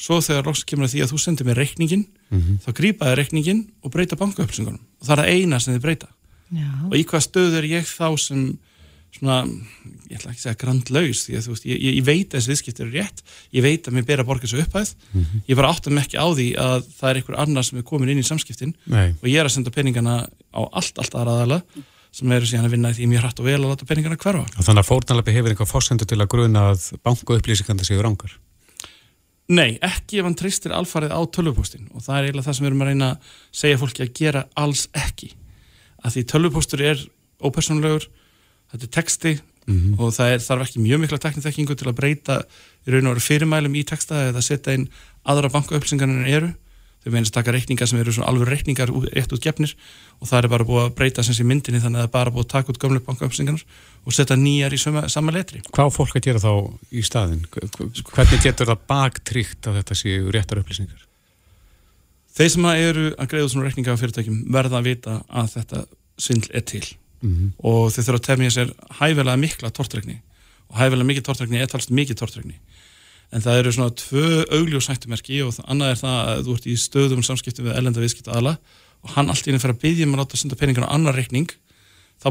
Svo þegar loks kemur að því að þú sendir mér reikningin mm -hmm. þá grýpa þér reikningin og breyta bankaupplýsingunum. Og það er það eina sem þið breyta. Já. og í hvað stöðu er ég þá sem svona, ég ætla ekki að segja grandlaus því að þú veist, ég, ég, ég veit að þessi viðskiptir eru rétt, ég veit að mér ber að borga þessu upphæð ég bara áttum ekki á því að það er einhver annar sem er komin inn í samskiptin Nei. og ég er að senda peningana á allt, allt aðraðala sem eru síðan að vinna í því mjög hrætt og vel að láta peningana hverfa. Og þannig að fórnalöpi hefur einhver fórsendu til að gruna að banku upplýsingandi séu rángar. Nei, ekki ef hann treystir alfarið á tölvupóstin og það er eiginlega það sem við erum að reyna að segja fólki að gera alls ekki að því tölvupóstur er ópersonlegur þetta er texti og það er, þarf ekki mjög mikla teknitekkingu til að breyta í raun og veru fyrirmælum í texta eða setja inn aðra bankaupplýsingar en eru þau meðins taka reikningar sem eru svona alveg reikningar rétt út gefnir og það er bara búið að breyta sem sé myndinni þannig að það er bara búið að taka út gamlu bankaupplýsingar og setja nýjar í sama, sama letri Hvað fólk að gera þá í staðin? Hvernig getur það baktryggt að þetta séu réttar upplýsingar? Þeir sem að eru að greiða svona reikninga á fyrirtækjum verða að vita að þetta svindl er til Mhm. og þeir þurfa að temja sér hæfilega mikla tortregni og hæfilega mikið tortregni er talst mikið tortregni en það eru svona tvö augljós hættumerki og annað er það að þú ert í stöðum samskiptum við ellenda viðskipta aðla og hann allt í henni fyrir að byggja um að láta senda peningin á annar reikning þá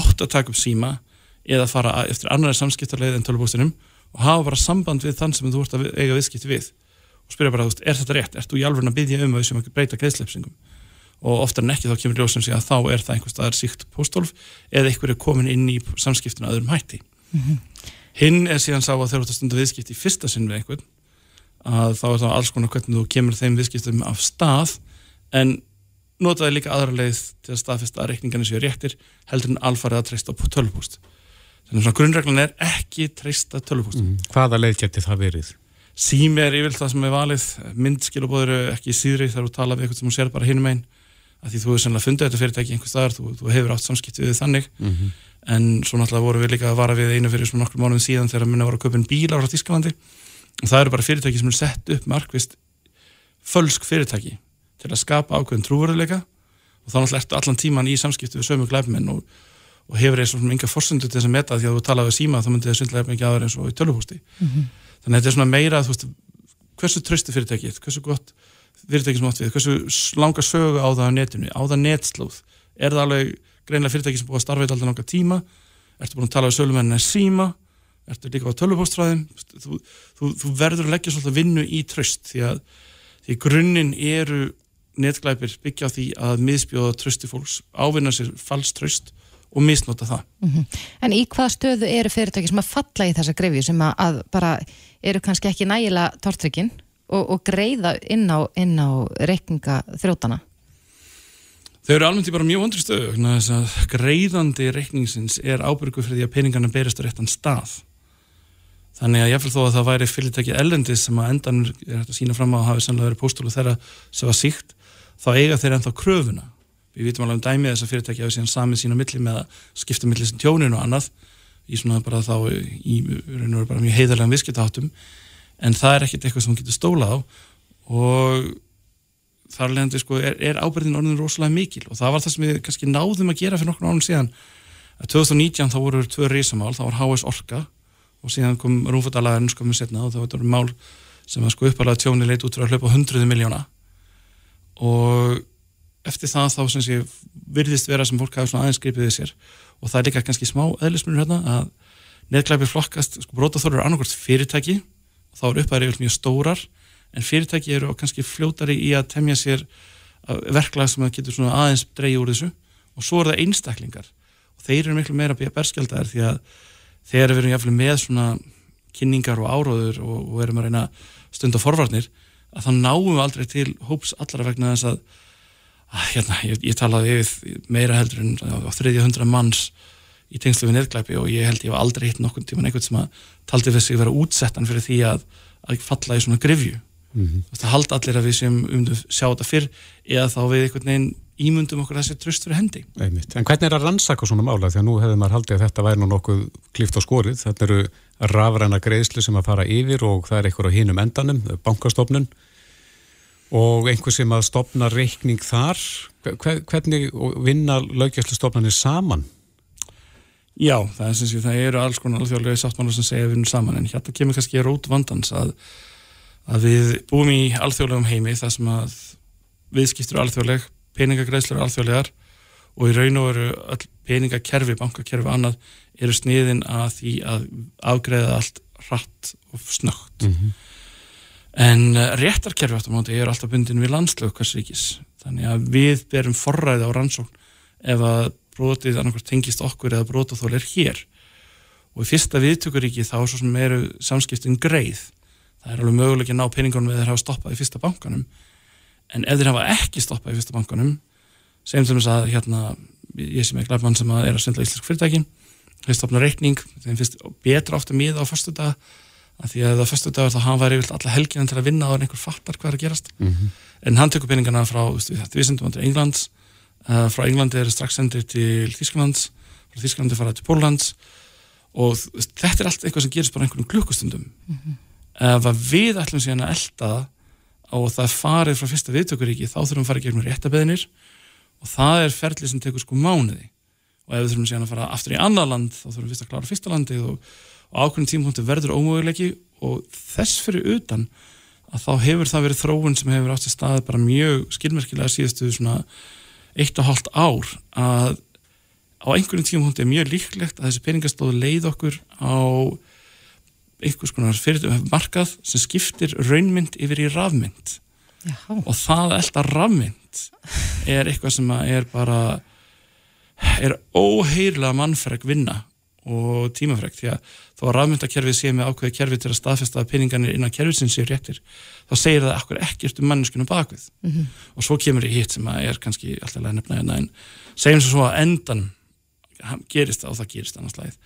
átt að taka upp síma eða fara að- eftir annari samskiptarleið en tölvupóstinum og hafa bara samband við þann sem þú ert að eiga viðskipti við og spyrja bara, er þetta rétt? Ert þú í alveg að byggja um að við sem ekki breyta greiðsleipsingum? Og oftar en ekki þá kemur ljósum sig að þá er það einhver staðar síkt póstólf eða einhver er komin inn í samskiptinu að öðrum hætti. Hinn er síðan sá að þegar þú ert að stunda viðskipti í fyrsta sinn við einhvern að þá er það alls konar hvernig þú kemur þeim viðskiptum af stað en notaði líka aðra leið til að staðfesta að reikningarnir séu réttir heldur en alfarið að treysta á tölvupúst. Þannig að grunnreglan er ekki treysta tölvupúst. Hvaða leið geti það verið? Sími er yfirlega það sem er valið, myndskilabóður eru ekki síðri þegar þú tala við eitthvað sem þú sér bara hinum einn, að því þú hefur sennilega fundið þetta fyrirtæki einhvers staðar, þú, þú hefur átt samskipti við þannig, en svo náttúrulega vorum við líka að vara við einu fyrir svona nokkur mánuðum síðan þegar minna var að köpa inn bílar frá Þískalandi og það eru bara fyrirtæki sem er sett upp markvist fölsk fyrirtæki til að skapa ákveðin trúverðuleika og þá náttúrulega ertu allan tíman í samskipti við sömu glæfmenn og, og hefur eins og svona enga forsendu til þess að meta því að þú talaði við síma þá myndi það svindlega ekki aðra eins og í tölvupústi þannig að þetta er svona meira veist, hversu tröstu fyrirtækið, hversu gott fyrirtæki sem átt við, hversu langa sögu á það á netinu, á það netslóð. Er það alveg greinlega fyrirtæki sem búið að starfa í alltaf langa tíma, ertu búin að tala við sölumennin en síma, ertu líka á tölvupóstræðum, þú, þú, þú verður að leggja svolítið vinnu í tröst því að því grunninn eru netglæpir byggja því að miðspjóða trösti fólks, ávinna sér falsk tröst og misnota það. En í hvað stöðu eru fyrirtæki sem að falla í þessa grefju sem að, að bara eru kannski ekki nægilega tortryggin og, og greiða inn á, á reikninga þrjótana? Þau eru almennt í bara mjög vondri stöðu vegna þess að greiðandi reikningsins er ábyrgu fyrir því að peningarna berist á réttan stað. Þannig að jáfnvel þó að það væri fyrirtæki ellendis sem að endan er hægt að sína fram á að hafi sannlega verið póstólu þeirra sem var síkt, þá eiga þeir ennþá kröfuna. Við vitum alveg um dæmið þess að fyrirtæki hafi síðan samið sína milli með að skipta milli sem tjónin og annað í svona bara þá í raun og veru bara mjög heiðarlega viðskiptaháttum en það er ekkert eitthvað sem hún getur stólað á og þar leðandi sko er, er ábyrðin orðin rosalega mikil. Og það var það sem við kannski náðum að gera fyrir nokkur ánum síðan. Að 2019 þá voru tvö risamál, það var HS Orka og síðan kom Rúfadalagarinn sko með setna og það var mál sem sko uppalega tjóni leit út fyrir að hlaupa 100 miljóna og eftir það þá sem sé virðist vera sem fólk svona aðeins gripið í sér. Og það er líka kannski smá eðlismunur hérna að neðglæpi flokkast, sko brótaþóru eru annarkvort fyrirtæki og þá upphæðir yfir mjög stórar en fyrirtæki eru kannski fljótari í að temja sér verklag sem að getur svona aðeins dreigi úr þessu. Og svo eru það einstaklingar. Og þeir eru miklu meira berskjaldar því að við erum jáfnvel með svona kynningar og áróður og, og erum að reyna stund á forvarnir að þá náum við aldrei til hóps allara vegna þess að, að hérna, ég, ég talaði yfir meira heldur en á þriðja hundra manns í tengslu við neðglæpi og ég held ég var aldrei hitt nokkur tíman einhvern sem að taldi við sig vera útsettan fyrir því að, að falla í svona grifju mm -hmm. það haldi allir að við sem um sjá þetta fyrr eða þá við einhvern veginn ímyndum okkur þessi tröst fyrir hendi Einmitt. En hvernig er að rannsaka svona mála því að nú hefur maður haldið að þetta væri nú nokkuð klift á skorið, þetta eru rafræna greiðslu sem að fara yfir og það er einhver á hinum endanum, bankastofnun og einhver sem að stopna reikning þar hvernig vinna lögjæslustofnanir saman? Já, það er sem sé, það eru alls konar alþjóðlega sáttmála sem segja við vinnum saman en hérna kemur kannski rót vandans að, að við búum í alþjóðlegum heimi þar sem að viðskiptur alþjóðleg, peningagreðslur alþjóðlegar og í raun og veru öll peningakerfi, bankakerfi og annað eru sniðin að því að afgreða allt hratt og snögt mm -hmm. en uh, réttarkerfi áttum átti er alltaf bundin við landslög hvers ríkis. Þannig að við berum forræði á rannsókn ef að brotið annarkvært tengist okkur eða brotathól er hér. Og í fyrsta viðtökuríki þá svo sem eru samskiptin greið það er alveg möguleik að ná peningunum eða þeir hafa stoppað í fyrsta bankanum. En ef þeir hafa ekki stoppað í fyrsta bankanum til þess að hérna, ég sem er glæfmann sem er að svindla íslensk fyrirtækin þeir stopna reikning, þeim finnst betra ofta miða á fyrstu dag að því að það fyrstu dag þá hann var yfir alla helginan til að vinna og einhver fattar hvað er að gerast. Mm -hmm. en hann tekur peningana frá við sendum til Englands. Uh, frá Englandi er strax sendir til Þísklands frá Þísklandi fara til Póllands. Og þetta er allt eitthvað sem gerist bara einhvern klukkustundum. Mm -hmm. Ef við ætlum síðan að elda og það farið frá fyrsta viðtökuríki þá þurfum við að fara í gegnum réttabeðinir og það er ferlið sem tekur sko mánuði. Og ef við þurfum síðan að fara aftur í annar land þá þurfum við fyrst að klára fyrsta landi og, og ákveðin tímpunktu verður ómöguleiki og þess fyrir utan að þá hefur það verið þróun sem hefur átt í staði bara mjög skilmerkilega síðustu svona eitt og hálft ár að á einhverjum tímpunktu er mjög líklegt að þessi peningastóðu leið okkur á einhvers konar fyrir markað sem skiptir raunmynd yfir í rafmynd Já. og það elda rafmynd er eitthvað sem er bara er óheirlega mannfreg vinna og tímafreg því að þó að rafmyndakerfið sé með ákveði kerfið til að staðfesta að peningarnir innan kerfið séu réttir þá segir það akkur ekkert um manneskunum bakvið mm -hmm. og svo kemur í hitt sem að er kannski alltaf nefna hérna en segjum svo að endan gerist það og það gerist annars læð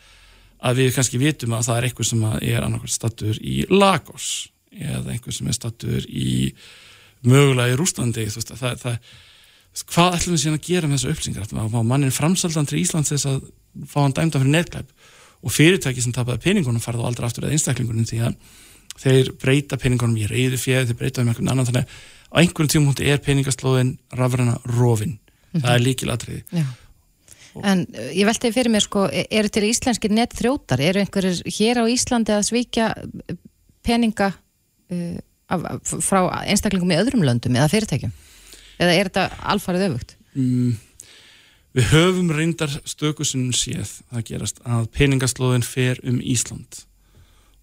að við kannski vitum að það er eitthvað sem er annarkvæmt stattur í Lagos eða einhver sem er stattur í mögulega í Rúslandi það, það, hvað ætlum við síðan að gera með þessu upplýsingar? Að mannin framsaldan til Íslands þess að fá hann dæmda fyrir neðglæp og fyrirtæki sem tapaði peningunum farða á aldrei aftur eða einstaklingunum því að þeir breyta peningunum í reyðu fjöð þeir breyta um einhvern annan þannig að á einhvern tíum er peningaslóðin rafræna rofin, mm -hmm. það er líkil atriði En uh, ég velti fyrir mér sko, e- eru til íslenskir nettþrótar, eru einhverjir hér á Íslandi að svíkja uh, peninga uh, af, frá einstaklingum í öðrum löndum eða fyrirtækjum? eða er þetta alfarið öfugt? Mm, við höfum reyndar stökusunum séð að gerast að peningaslóðin fer um Ísland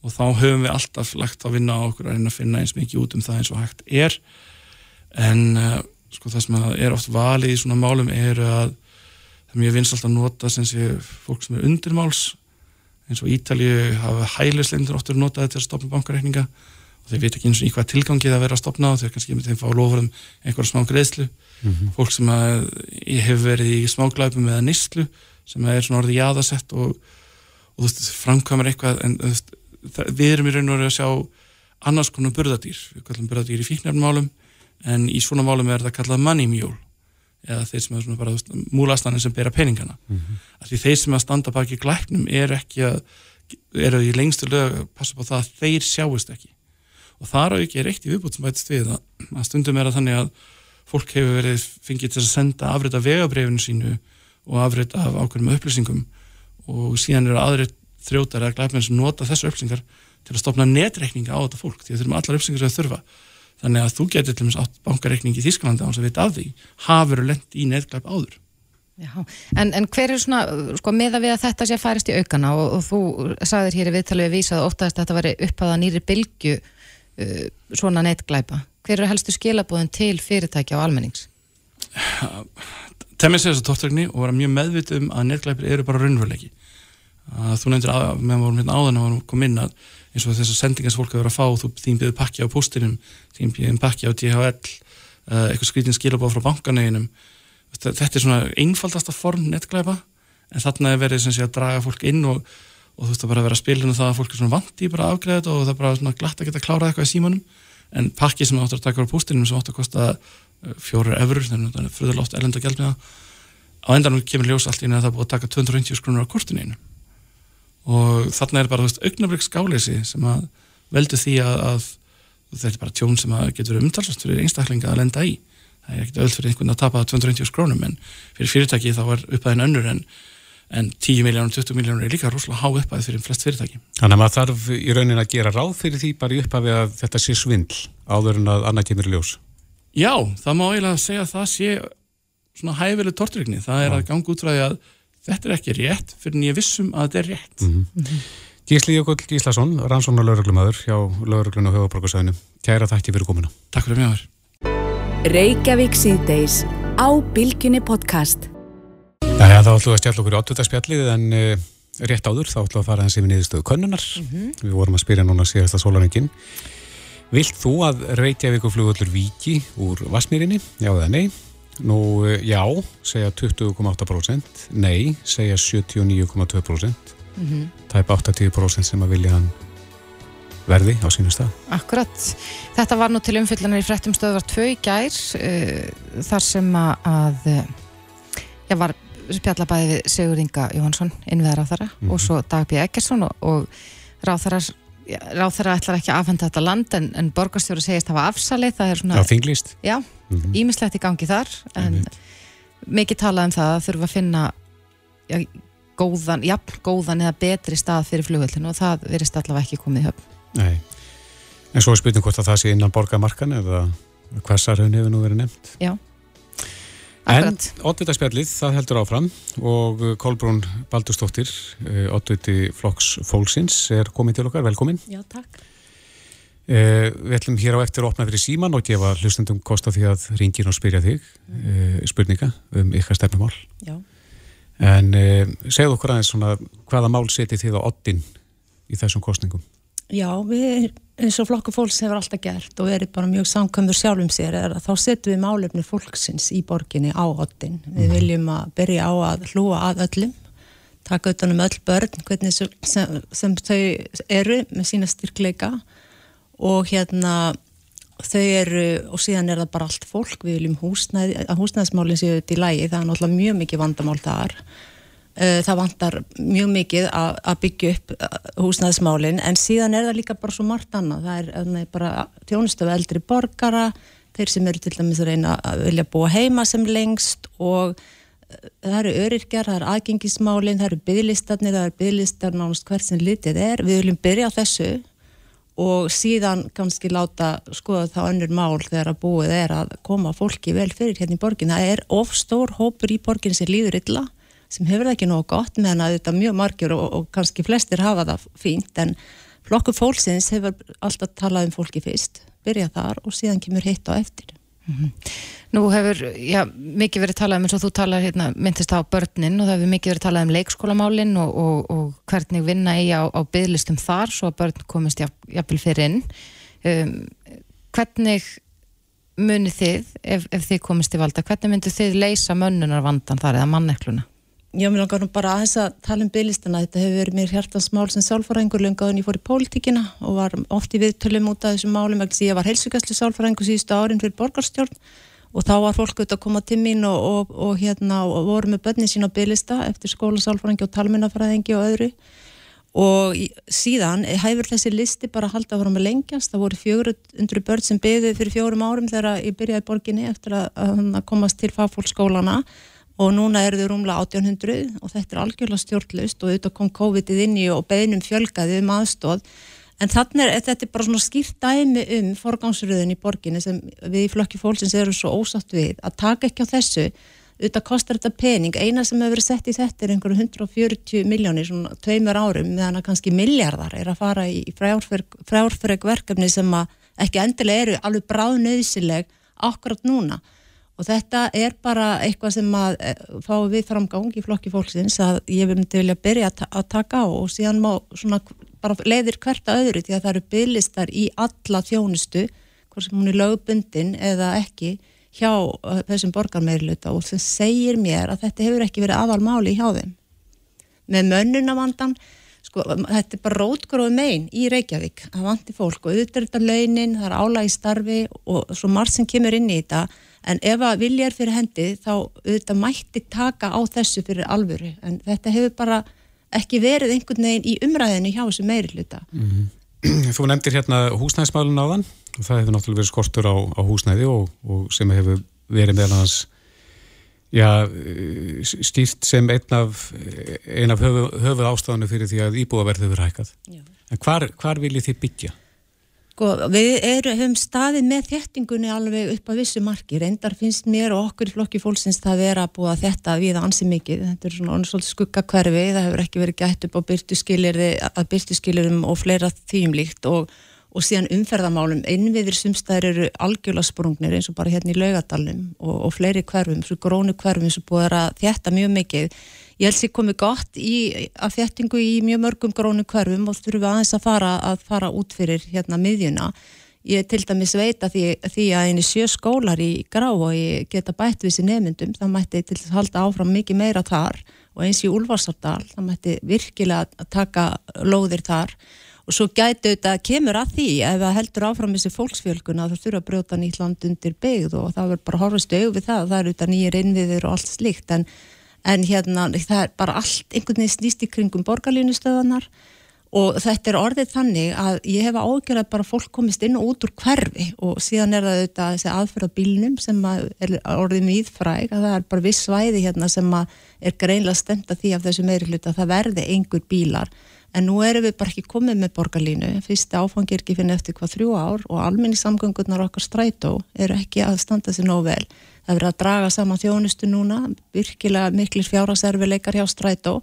og þá höfum við alltaf lagt að vinna á okkur að reyna að finna eins mikið út um það eins og hægt er en uh, sko það sem er oft valið í svona málum er að það er mjög vinsalt að nota sem sé fólk sem er undirmáls. Eins og Ítalið hafa hælislindur oftur notaði til að stopna bankareikninga og þeir veit ekki eins og í hvað tilgangið að vera að stopna og þeir kannski með þeim fá lofur um einhverja smá greiðslu. Mm -hmm. fólk sem hefur verið í smáglæpum eða nýstlu sem er svona orðið jáðasett og, og framkvæmur eitthvað en það, við erum í raun og verið að sjá annars konar burðadýr við kallum burðadýr í fíknarmálum en í svona málum er það kallað mule eða þeir sem er svona bara múlastanir sem bera peningana. Mm -hmm. því þeir sem að standa baki glæpnum er ekki að eru í lengstu lög að passa på það að þeir sjáist ekki. Og þar á ekki er eitt í viðbútt sem bætist við að, að stundum er að þannig að fólk hefur verið fengið til að senda afrið af vegabrefinu sínu og afrið af ákveðum upplýsingum og síðan eru aðrið þrjótar eða glæfmenn sem nota þessu upplýsingar til að stopna netreikninga á þetta fólk því að þurfum allar upplýsingar sem þurfa þannig að þú getur til og meins átt bankareikning í Þísklandi á þess að vita af því hafur lend í netglæf áður Já, en, en hver er svona, sko, meða við að þetta sé að færist í aukana og, og þú sagðir hér í viðtalið að vísa að óttast að þetta veri upphæða nýri bylgu uh, svona neittglæpa? Hver eru helstu skilabóðin til fyrirtækja og almennings? Temmið sér þessu tóttökni og var mjög meðvitið um að neittglæpir eru bara raunveruleiki. Þú nefndir að, meðan vorum hérna áðan að koma inn að eins og þessar sendingar sem fólk hefur að fá, þú þín byrðið pakki á postinum, þín byrðið pakki á DHL, uh, eitthvað skrítin skilabóð frá bankaneginum. Þetta er svona einfaldasta form neittglæpa en þarna er verið sem sé að draga fólk inn og og þú veist að bara vera að spila um það að fólk er svona vant í bara afgreða þetta og það er bara svona glatt að geta að klára eitthvað í símanum. En pakki sem áttur að taka á pústinum sem áttur að kosta fjóru eurur þannig að það er fröðurlóft elend að gælt með það á endanum kemur ljós allt í að það búið að taka 250 krónur á kortinu einu og þarna er bara, augnabrygg skáleysi sem að veldu því að, að þetta er bara tjón sem getur umtalsast fyrir einstaklinga að lenda í það er ekkert öll fyrir einhvern að tapa 250 krónum en fyrir fyrirtæki þá er upphæðin önnur en en 10 miljónur, 20 miljónur er líka rosalega há upphæði fyrir flest fyrirtæki. Þannig að maður þarf í raunin að gera ráð fyrir því bara í upphæfi að þetta sé svindl áður en að annað kemur ljós. Já, það má eiginlega segja að það sé svona hæfileg tortrygni, það er að ganga út frá því að þetta er ekki rétt fyrir en ég vissum að þetta er rétt mm -hmm. Gísli Jökull Gíslason, rannsóna lauruglumöður hjá lauruglun og höfuborgarsæðinu Kæra þakki fyrir komuna Takk fyrir mjög Reykjavík síðdeis á Bilginni podcast Jæja, þá ætlum við að stjalla okkur í 8. spjallið en uh, rétt áður þá ætlum við að fara hans yfir niðurstöðu könnunar mm -hmm. Við vorum að spyrja núna síðasta sólarengin Vilt þú að Reykjavíkuflugullur viki úr Vasmírinni? Já eða nei? Nú, uh, já, segja 20,8% Nei, segja 79,2% mm -hmm. Tæp 80% sem að vilja hann verði á sínu stað. Akkurat. Þetta var nú til umfyllunar í frettum stöðvar 2 í gær uh, þar sem að uh, ég var spjallabæði Sigur Inga Jóhansson innviðar á þara mm -hmm. og svo Dagbjörn Eggersson og, og ráð þara ætlar ekki að afhenda þetta land en, en borgarstjóru segist að hafa afsalið það er svona... Já, þinglist. Já, ímislegt mm -hmm. í gangi þar en mm -hmm. mikið talað um það að þurfa að finna já, góðan, jafn góðan eða betri stað fyrir flugvöldinu og það verist allavega ekki komið í höfn. Nei, en svo er spurning hvort að það sé innan borgarmarkan eða hversarhun hefur nú verið nefnt. Já. En oddvitaðspjallið, það heldur áfram og Kolbrún Baldurstóttir, oddviti Flokks Fólksins er komið til okkar, velkomin. Já, takk. Eh, við ætlum hér á eftir að opna fyrir síman og gefa hlustendum kost á því að ringin og spyrja þig eh, spurninga um ykkar stefnumál. Já. En eh, segð okkur aðeins svona hvaða mál seti þið á oddin í þessum kostningum? Já, við eins og flokku fólks hefur alltaf gert og er bara mjög samkvæmur sjálfum sér er að þá setjum við málefni fólksins í borginni á oddin. Við mm. viljum að byrja á að hlúa að öllum, taka utan um öll börn hvernig sem, sem, sem þau eru með sína styrkleika og hérna þau eru og síðan er það bara allt fólk, við viljum húsnæð, að húsnæðismálinn séu þetta í lægi, það er náttúrulega mjög mikið vandamál þar það vantar mjög mikið að byggja upp eh, húsnæðismálin en síðan er það líka bara svo margt annað. Það er, það er bara tjónustu af eldri borgara þeir sem eru til dæmis að reyna að vilja búa heima sem lengst og eh, það eru öryrkjar, það eru aðgengismálin það eru bygglistarnir, það eru bygglistar nánast hvert sem litið er, við viljum byrja á þessu og síðan kannski láta skoða þá önnur mál þegar að búið er að koma fólki vel fyrir hérna í borgin, það er ofstór hópur í borgin sem líður illa sem hefur það ekki nógu gott meðan að þetta mjög margir og, og kannski flestir hafa það fínt en flokku fólksins hefur alltaf talað um fólki fyrst, byrja þar og síðan kemur hitt á eftir. Mm -hmm. Nú hefur, já, mikið verið talað um eins og þú talar hérna, myndist á börnin og það hefur mikið verið talað um leikskólamálin og, og, og hvernig vinna eigi á, á bygglistum þar svo að börn komist jafnvel fyrir inn. Um, hvernig munið þið, ef, ef þið komist í valda, hvernig myndu þið leysa mönnunar vandan þar eða mannekluna? Já, mér langar nú bara aðeins að tala um bygglistana. Þetta hefur verið mér hjartansmál sem sálfræðingur lungaðun ég fór í pólitíkina og var oft í viðtölum út af þessum málum vegna því ég var heilsugæslu sálfræðingur síðustu árin fyrir borgarstjórn og þá var fólk auðvitað að koma til mín og, og, og, hérna, og voru með börnin sín á bygglista eftir skóla sálfræðingi og talminnafræðingi og öðru og síðan hefur þessi listi bara haldið að vera með lengjast. Það voru 400 börn sem byggði fyrir fjórum árum þegar ég byrjaði borginni eftir að, að komast til fagfólkskólana og núna eru þau rúmlega 1800 og þetta er algjörlega stjórnlaust og auðvitað kom COVID-ið inn í og beðnum fjölgaði um aðstóð en þannig er þetta er bara svona skýrt dæmi um forgangsröðin í borginni sem við í flokki fólksins eru svo ósatt við. Að taka ekki á þessu auðvitað kostar þetta pening, eina sem hefur verið sett í þetta er einhverju 140 miljónir svona tveimur árum meðan að kannski miljardar er að fara í frjárfreg verkefni sem að ekki endilega eru alveg bráðnöðsileg akkurat núna og þetta er bara eitthvað sem að eh, fá við framgang í flokki fólksins að ég myndi vilja byrja að taka á og síðan má svona bara leiðir hverta öðru því að það eru bygglistar í alla þjónustu hvort sem hún er lögbundin eða ekki hjá eh, þessum borgarmeirluta og það segir mér að þetta hefur ekki verið aðal máli hjá þeim. Með mönnunavandan sko, þetta er bara rótgróð megin í Reykjavík, það vantir fólk og auðvitað launin, það er álægi starfi og svo margt sem kemur inn í þetta en ef að vilja er fyrir hendi þá auðvitað mætti taka á þessu fyrir alvöru en þetta hefur bara ekki verið einhvern veginn í umræðinu hjá þessu meiri hluta mm -hmm. <clears throat> Þú nefndir hérna húsnæðismælun á þann og það hefur náttúrulega verið skortur á, á húsnæði og, og sem hefur verið meðal hans já, stýrt sem einn af, ein af höfu, höfuð ástafanu fyrir því að íbúðaverð hefur hækkað. En hvar, hvar viljið þið byggja? Sko, við erum, höfum staðið með þéttingunni alveg upp að vissu marki. Reyndar finnst mér og okkur í flokki fólksins það vera að búa þetta við ansi mikið. Þetta er svona svolítið skugga hverfi, það hefur ekki verið gætt upp á byrtuskilirði, að byrtuskilirum og fleira þýmlíkt og, og síðan umferðamálum. Innviðir sumstæðir eru algjörlega sprungnir eins og bara hérna í laugadalum og, og fleiri hverfum, svo grónu hverfum sem búið að þétta mjög mikið ég held sér komið gott í að þettingu í mjög mörgum grónu hverfum og þurfum aðeins að fara, að fara út fyrir hérna miðjuna. Ég til dæmis veita því, því að eini sjö skólar í grá og ég geta bætt við sér nefnundum, það mætti til að halda áfram mikið meira þar. Og eins í Úlfarsardal, það mætti virkilega að taka lóðir þar. Og svo gæti auðvitað, kemur að því ef það heldur áfram þessi fólksfjölkuna þá þurfa að brjóta nýtt land undir byggð og það verður bara horfast auð við það, það er auðvitað nýjir innviður og allt slikt en en hérna það er bara allt einhvern veginn snýst í kringum borgarlínustöðanar og þetta er orðið þannig að ég hefa ágjörð að bara fólk komist inn og út úr hverfi og síðan er það auðvitað þessi aðferða bílnum sem er orðið mjög íðfræg að það er bara viss svæði hérna sem er greinlega stemta því af þessu meiri hluta að það verði einhver bílar. En nú erum við bara ekki komið með borgarlínu. Fyrsti áfangi er ekki finnið eftir hvað þrjú ár og almenni samgöngurnar okkar strætó eru ekki að standa sér nóg vel það verður að draga saman þjónustu núna virkilega miklir fjárhaserfileikar hjá strætó.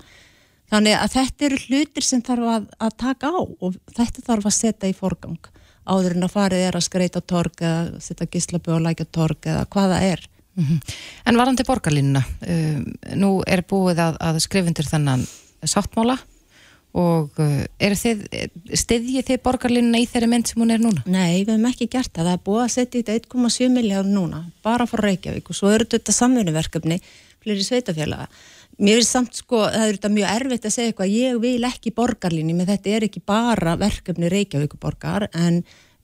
Þannig að þetta eru hlutir sem þarf að, að taka á og þetta þarf að setja í forgang. Áður en að farið er að skreita torg eða setja gislaböð og lækja torg eða hvaða er. Mm -hmm. En varandi borgarlínuna um, nú er búið að, að skrifundur þennan sáttmála og uh, þið, stiðjið þið borgarlinna í þeirri mynd sem hún er núna? Nei, við hefum ekki gert það, það er búið að setja í þetta 1,7 miljard núna, bara frá Reykjavík. Og svo eru þetta samverðuverkefni fleri sveitafélaga. Mér finnst samt sko, það er þetta mjög erfitt að segja eitthvað. Ég vil ekki borgarlinni, menn þetta er ekki bara verkefni Reykjavíkuborgar en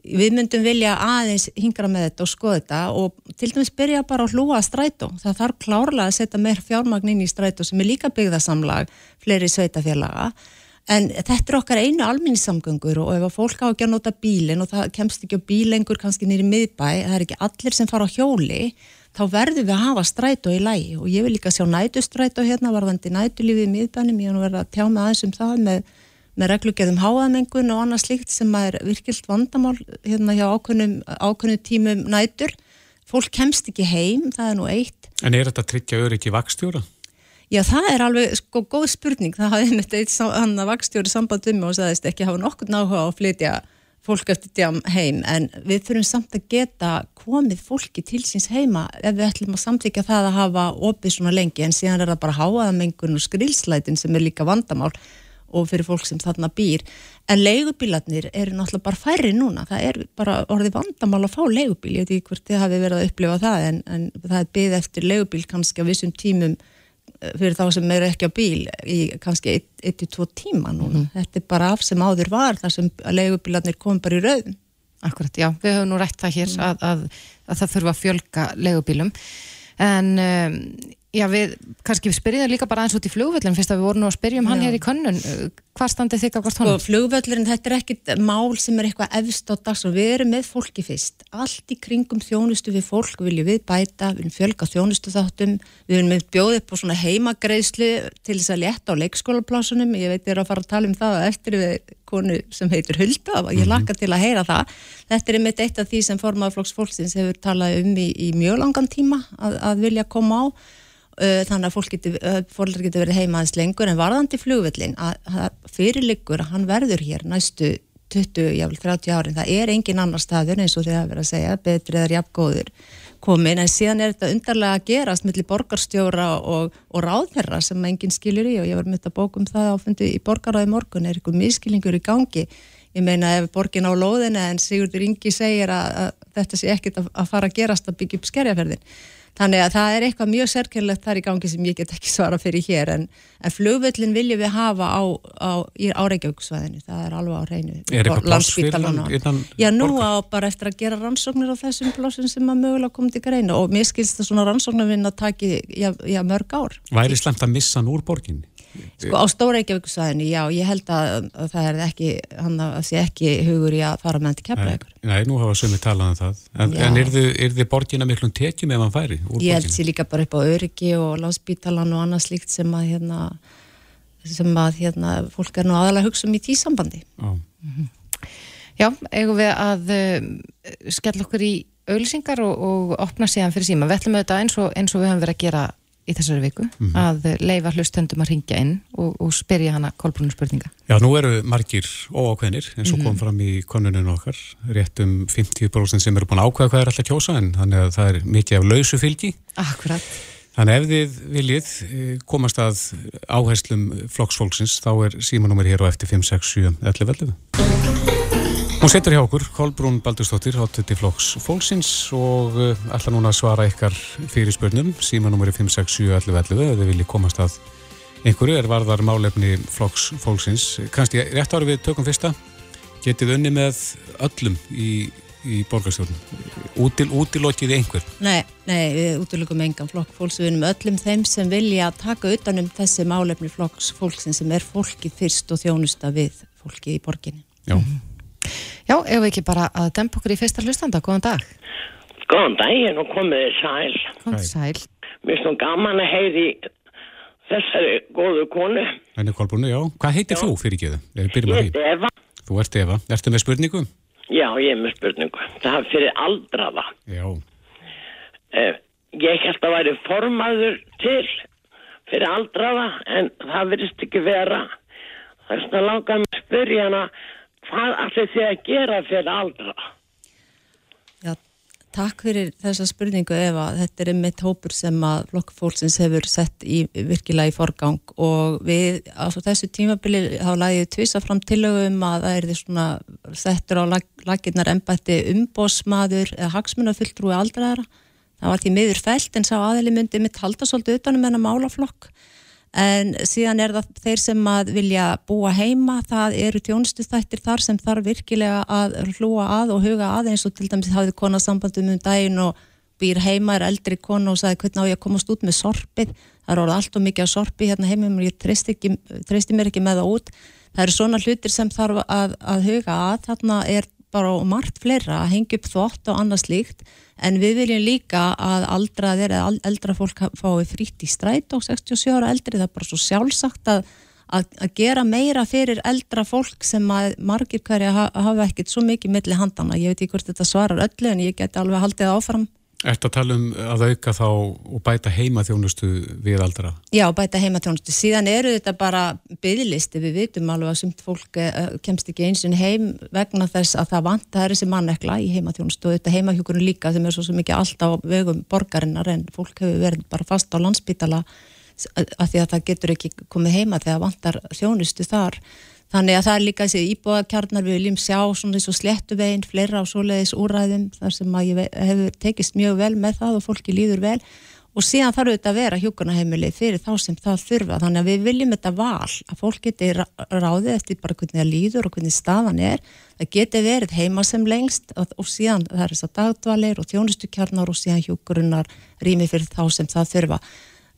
við myndum vilja aðeins hingra með þetta og skoða þetta og til dæmis byrja bara að hlúa strætó. Það þarf klárlega að setja meir fjármagn inn í strætó sem er líka byggðasamlag fleiri sveitafélaga En þetta er okkar einu alminnisamgöngur og ef að fólk á ekki að nota bílinn og það kemst ekki á bílengur kannski nýri miðbæ, það er ekki allir sem fara á hjóli, þá verður við að hafa strætó í lægi og ég vil líka sjá nætustrætó hérna varðandi nætulífið í miðbænum, ég hann verða að tjá með aðeins um það með, með reglugjörðum háaðmengun og annað slikt sem er virkilt vandamál hérna hjá ákveðnum, ákveðnum tímum nætur. Fólk kemst ekki heim, það er nú eitt. En er þetta tryggja öryggi vakstjóra? Já, það er alveg sko góð spurning. Það hafði með þetta hann að vakstjóri samband um og sagðist ekki hafa nokkur náhuga á að flytja fólk eftir djám heim en við þurfum samt að geta komið fólki til síns heima ef við ætlum að samtíkja það að hafa opið svona lengi en síðan er það bara háaðamengun og skrilslætin sem er líka vandamál og fyrir fólk sem þarna býr. En leigubílarnir eru náttúrulega bara færri núna. Það er bara orðið vandamál að fá leigubíl, ég veit ekki hvort þið hafi verið að upplifa það en, en það er byggð eftir leigubíl kannski á vissum tímum fyrir þá sem eru ekki á bíl í kannski 1-2 tíma núna. Mm. Þetta er bara af sem áður var þar sem legubílarnir kom bara í rauðum. Akkurat, já, við höfum nú rætt það hér mm. að, að, að það þurfa að fjölga legubílum en um, Já, við kannski spyrjaðum líka bara eins út í flugvöllin fyrst að við vorum nú að spyrja um hann Já. hér í könnun. Hvað standið þig á hvort honum? Sko, flugvöllin, þetta er ekkit mál sem er eitthvað efst á dags og við erum með fólki fyrst. Allt í kringum þjónustu við fólk viljum við bæta, við viljum fjölga þjónustu þáttum, við viljum við bjóða upp á svona heimagreislu til þess að leta á leikskólaplásunum, ég veit ég er að fara að tala um það eftir við konu sem heitur Hulda og ég mhm. lakka til að heyra það. Þetta er einmitt eitt af því sem formaflokks fólksins hefur talað um í, í mjög langan tíma að, að vilja koma á þannig að fólk getur, getur verið heima aðeins lengur. En varðandi flugvöllin að, að fyrirliggur að hann verður hér næstu 20, jáfnvel 30 árin. Það er engin annar staður eins og þið hafa verið að segja betri eða jafngóður komin en síðan er þetta undarlega að gerast millir borgarstjóra og, og ráðherra sem enginn skilur í. Og ég var myndið að bókum það áfundu í borgaráði morgun. Er eitthvað miskilingur í gangi? Ég meina ef borgin á lóðina en Sigurdur Ingi segir að, að þetta sé ekkit að, að fara að gerast að byggja upp skerjaferðin Þannig að það er eitthvað mjög sérkjörlegt þar í gangi sem ég get ekki svara fyrir hér en, en flugvöllin viljum við hafa á, á, á Reykjavíksvæðinu, það er alveg á reynu. Er eitthvað pláss fyrir hann? Já, nú á bara eftir að gera rannsóknir á þessum plássun sem að mögulega komið til greinu og mér skilst það svona rannsóknarvinn að taki já, já, mörg ár. Væri slemt að missa hann úr borginni? Sko á Stóreikjavíkusvæðinu, já, ég held að, að það er ekki, hann að sé ekki hugur í að fara með til kemla ykkur. Nei, nú hafa sömur talað um það. En, en er þið, þið borgina miklum tekjum ef hann færi? Ég held sér líka bara upp á öryggi og láspítalan og annað slíkt sem að hérna, sem að hérna, fólk er nú aðalega hugsa um í tísambandi. Já. Mm -hmm. Já, eigum við að uh, skella okkur í auðlýsingar og, og opna síðan fyrir síma. Við ætlum auðvitað eins og, eins og við höfum verið að gera í þessari viku, Mhm. að leifa hlustöndum að ringja inn og, og spyrja hana kolbrunum spurninga. Já, nú eru margir óákveðnir eins og Mhm. kom fram í konuninu okkar rétt um 50% sem eru búin að ákveða hvað er alltaf að kjósa en þannig að það er mikið af lausu fylgi Akkurat. Þannig ef þið viljið eh, komast að áherslum flokksfólksins þá er símanúmer hér á eftir 567 11 11. Hún setur hjá okkur, Kolbrún Baldurstóttir, hátutti flokks fólksins og uh, ætla núna að svara ykkar fyrir spurnum, símanúmeri 5671111 ef þið viljið komast að einhverju er varðar málefni flokks fólksins. Kannski rétt árið við tökum fyrsta, getið unni með öllum í, í borgarstjórnum, Útil, útilokið einhver. Nei, nei, við útlökum engan flokk fólks, við erum öllum þeim sem vilja taka utanum þessi málefni flokks fólksin sem er fólki fyrst og þjónusta við fólki í borginni. Já. Já, ef við ekki bara að dempa okkur í fyrsta hlustanda, góðan dag. Góðan daginn og komið þið sæl. Góðan sæl. Mér finnst nú gaman að heyri þessari góðu konu. Henni Kolbrúnu, já. Hvað heitir þú fyrir geðu? Að Ég heiti Eva. Þú ert Eva. Ertu með spurningu? Já, ég er með spurningu. Það er fyrir aldraða. Já. Eh, ég held að væri formaður til fyrir aldraða en það verðist ekki vera. Það er svona langað með að spyrja hana hvað allir þið að gera fyrir aldraða? Já, takk fyrir þessa spurningu Eva. Þetta er einmitt hópur sem að flokk fólksins hefur sett í virkilega í forgang og við á þessu tímabili þá lagði ég tvisa fram tillögum að það er því svona settur á lag, laginnar embætti umbósmaður eða hagsmunafulltrúi aldraðara. Það var því miður fælt en sá aðili myndi mitt halda svolítið utanum en að málaflokk en síðan er það þeir sem að vilja búa heima, það eru tjónustustættir þar sem þarf virkilega að hlúa að og huga að eins og til dæmis hafið kona sambandum um daginn og býr heima, er eldri kona og sagði hvernig á ég að komast út með sorpið? Það er orðið allt og mikið af sorpi hérna heima og ég treysti mér ekki með það út. Það eru svona hlutir sem þarf að, að huga að, þarna er bara margt fleira að hengja upp þvott og annað slíkt en við viljum líka að aldraðir eða eldra fólk fái frýtt í stræt og 67 ára eldri, það er bara svo sjálfsagt að, að, að gera meira fyrir eldra fólk sem margir hverja hafa ekkert svo mikið milli handana, ég veit ekki hvort þetta svarar öllu en ég geti alveg haldið áfram Ertu að tala um að auka þá og bæta heimaþjónustu við aldra? Já, bæta heimatjónustu. Síðan eru þetta bara byggðlisti. Við vitum alveg að sumt fólk uh, kemst ekki eins og heim vegna þess að það vantar þessi mannekla í heimatjónustu og þetta heimahjókurinn líka sem er svo, mikið alltaf á vegum borgarinnar en fólk hefur verið bara fast á landsbytala að því að það getur ekki komið heima þegar vantar þjónustu þar. Þannig að það er líka þessi íbúðakjarnar við viljum sjá svona eins og sléttuveginn, fleira á svoleiðis úræðum þar sem að ég hefur tekist mjög vel með það og fólki líður vel. Og síðan þarf þetta að vera hjúkurnaheimili fyrir þá sem það þurfa. Þannig að við viljum þetta val að fólk geti ráðið eftir bara hvernig það líður og hvernig staðan er. Það geti verið heima sem lengst og, síðan það er þess að dagdvalir og þjónustukjarnar og síðan hjúkurinnar rými fyrir þá sem það þurfa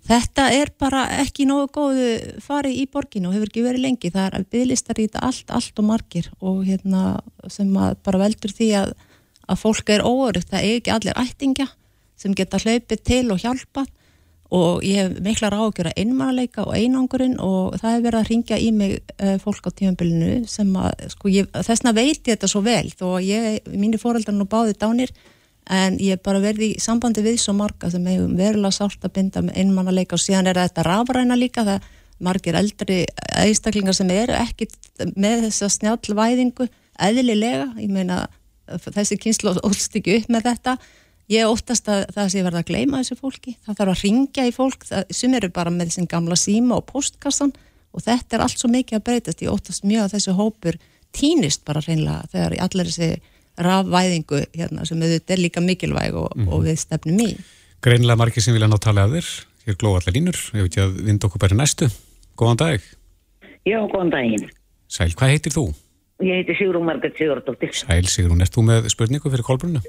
Þetta er bara ekki nógu góðu farið í borginu og hefur ekki verið lengi. Það er bygglistar í þetta allt, allt og margir og hérna sem bara veldur því að, að fólk er óörugt. Það er ekki allir ættingja sem geta hlaupið til og hjálpað og ég hef miklar ágjör að einmannleika og einangurinn og það hefur verið að ringja í mig uh, fólk á tímanbylunu sem að, sko, ég, þessna veit ég þetta svo vel þó að ég, mínir fóröldar nú báði dánir en ég bara verði í sambandi við svo marga sem hefur verulega sátt að binda með einmannleika og síðan er þetta rafræna líka það margir eldri einstaklingar sem eru ekki með þessa snjálvæðingu eðlilega, ég meina þessi kynslu ólst ekki upp með þetta. Ég óttast að það sé verða að gleyma þessu fólki, það þarf að ringja í fólk. Sem eru bara með þessin gamla síma og postkassan og þetta er allt svo mikið að breytast, ég óttast mjög að þessu hópur týnist bara reynlega þegar allir þessi rafvæðingu hérna, sem auðvitað er líka mikilvæg og, mm -hmm. og við stefnum í. Greinilega margir sem vilja ná tala að þér, hér glóða allar línur, ég veit ég að vind okkur bara næstu. Góðan dag. Já, góðan daginn. Sæl, hvað heitir þú? Ég heiti Sigrún Margret Sigurdóttir. Sæl Sigrún, erst þú með spurningu fyrir Kolbrunnu?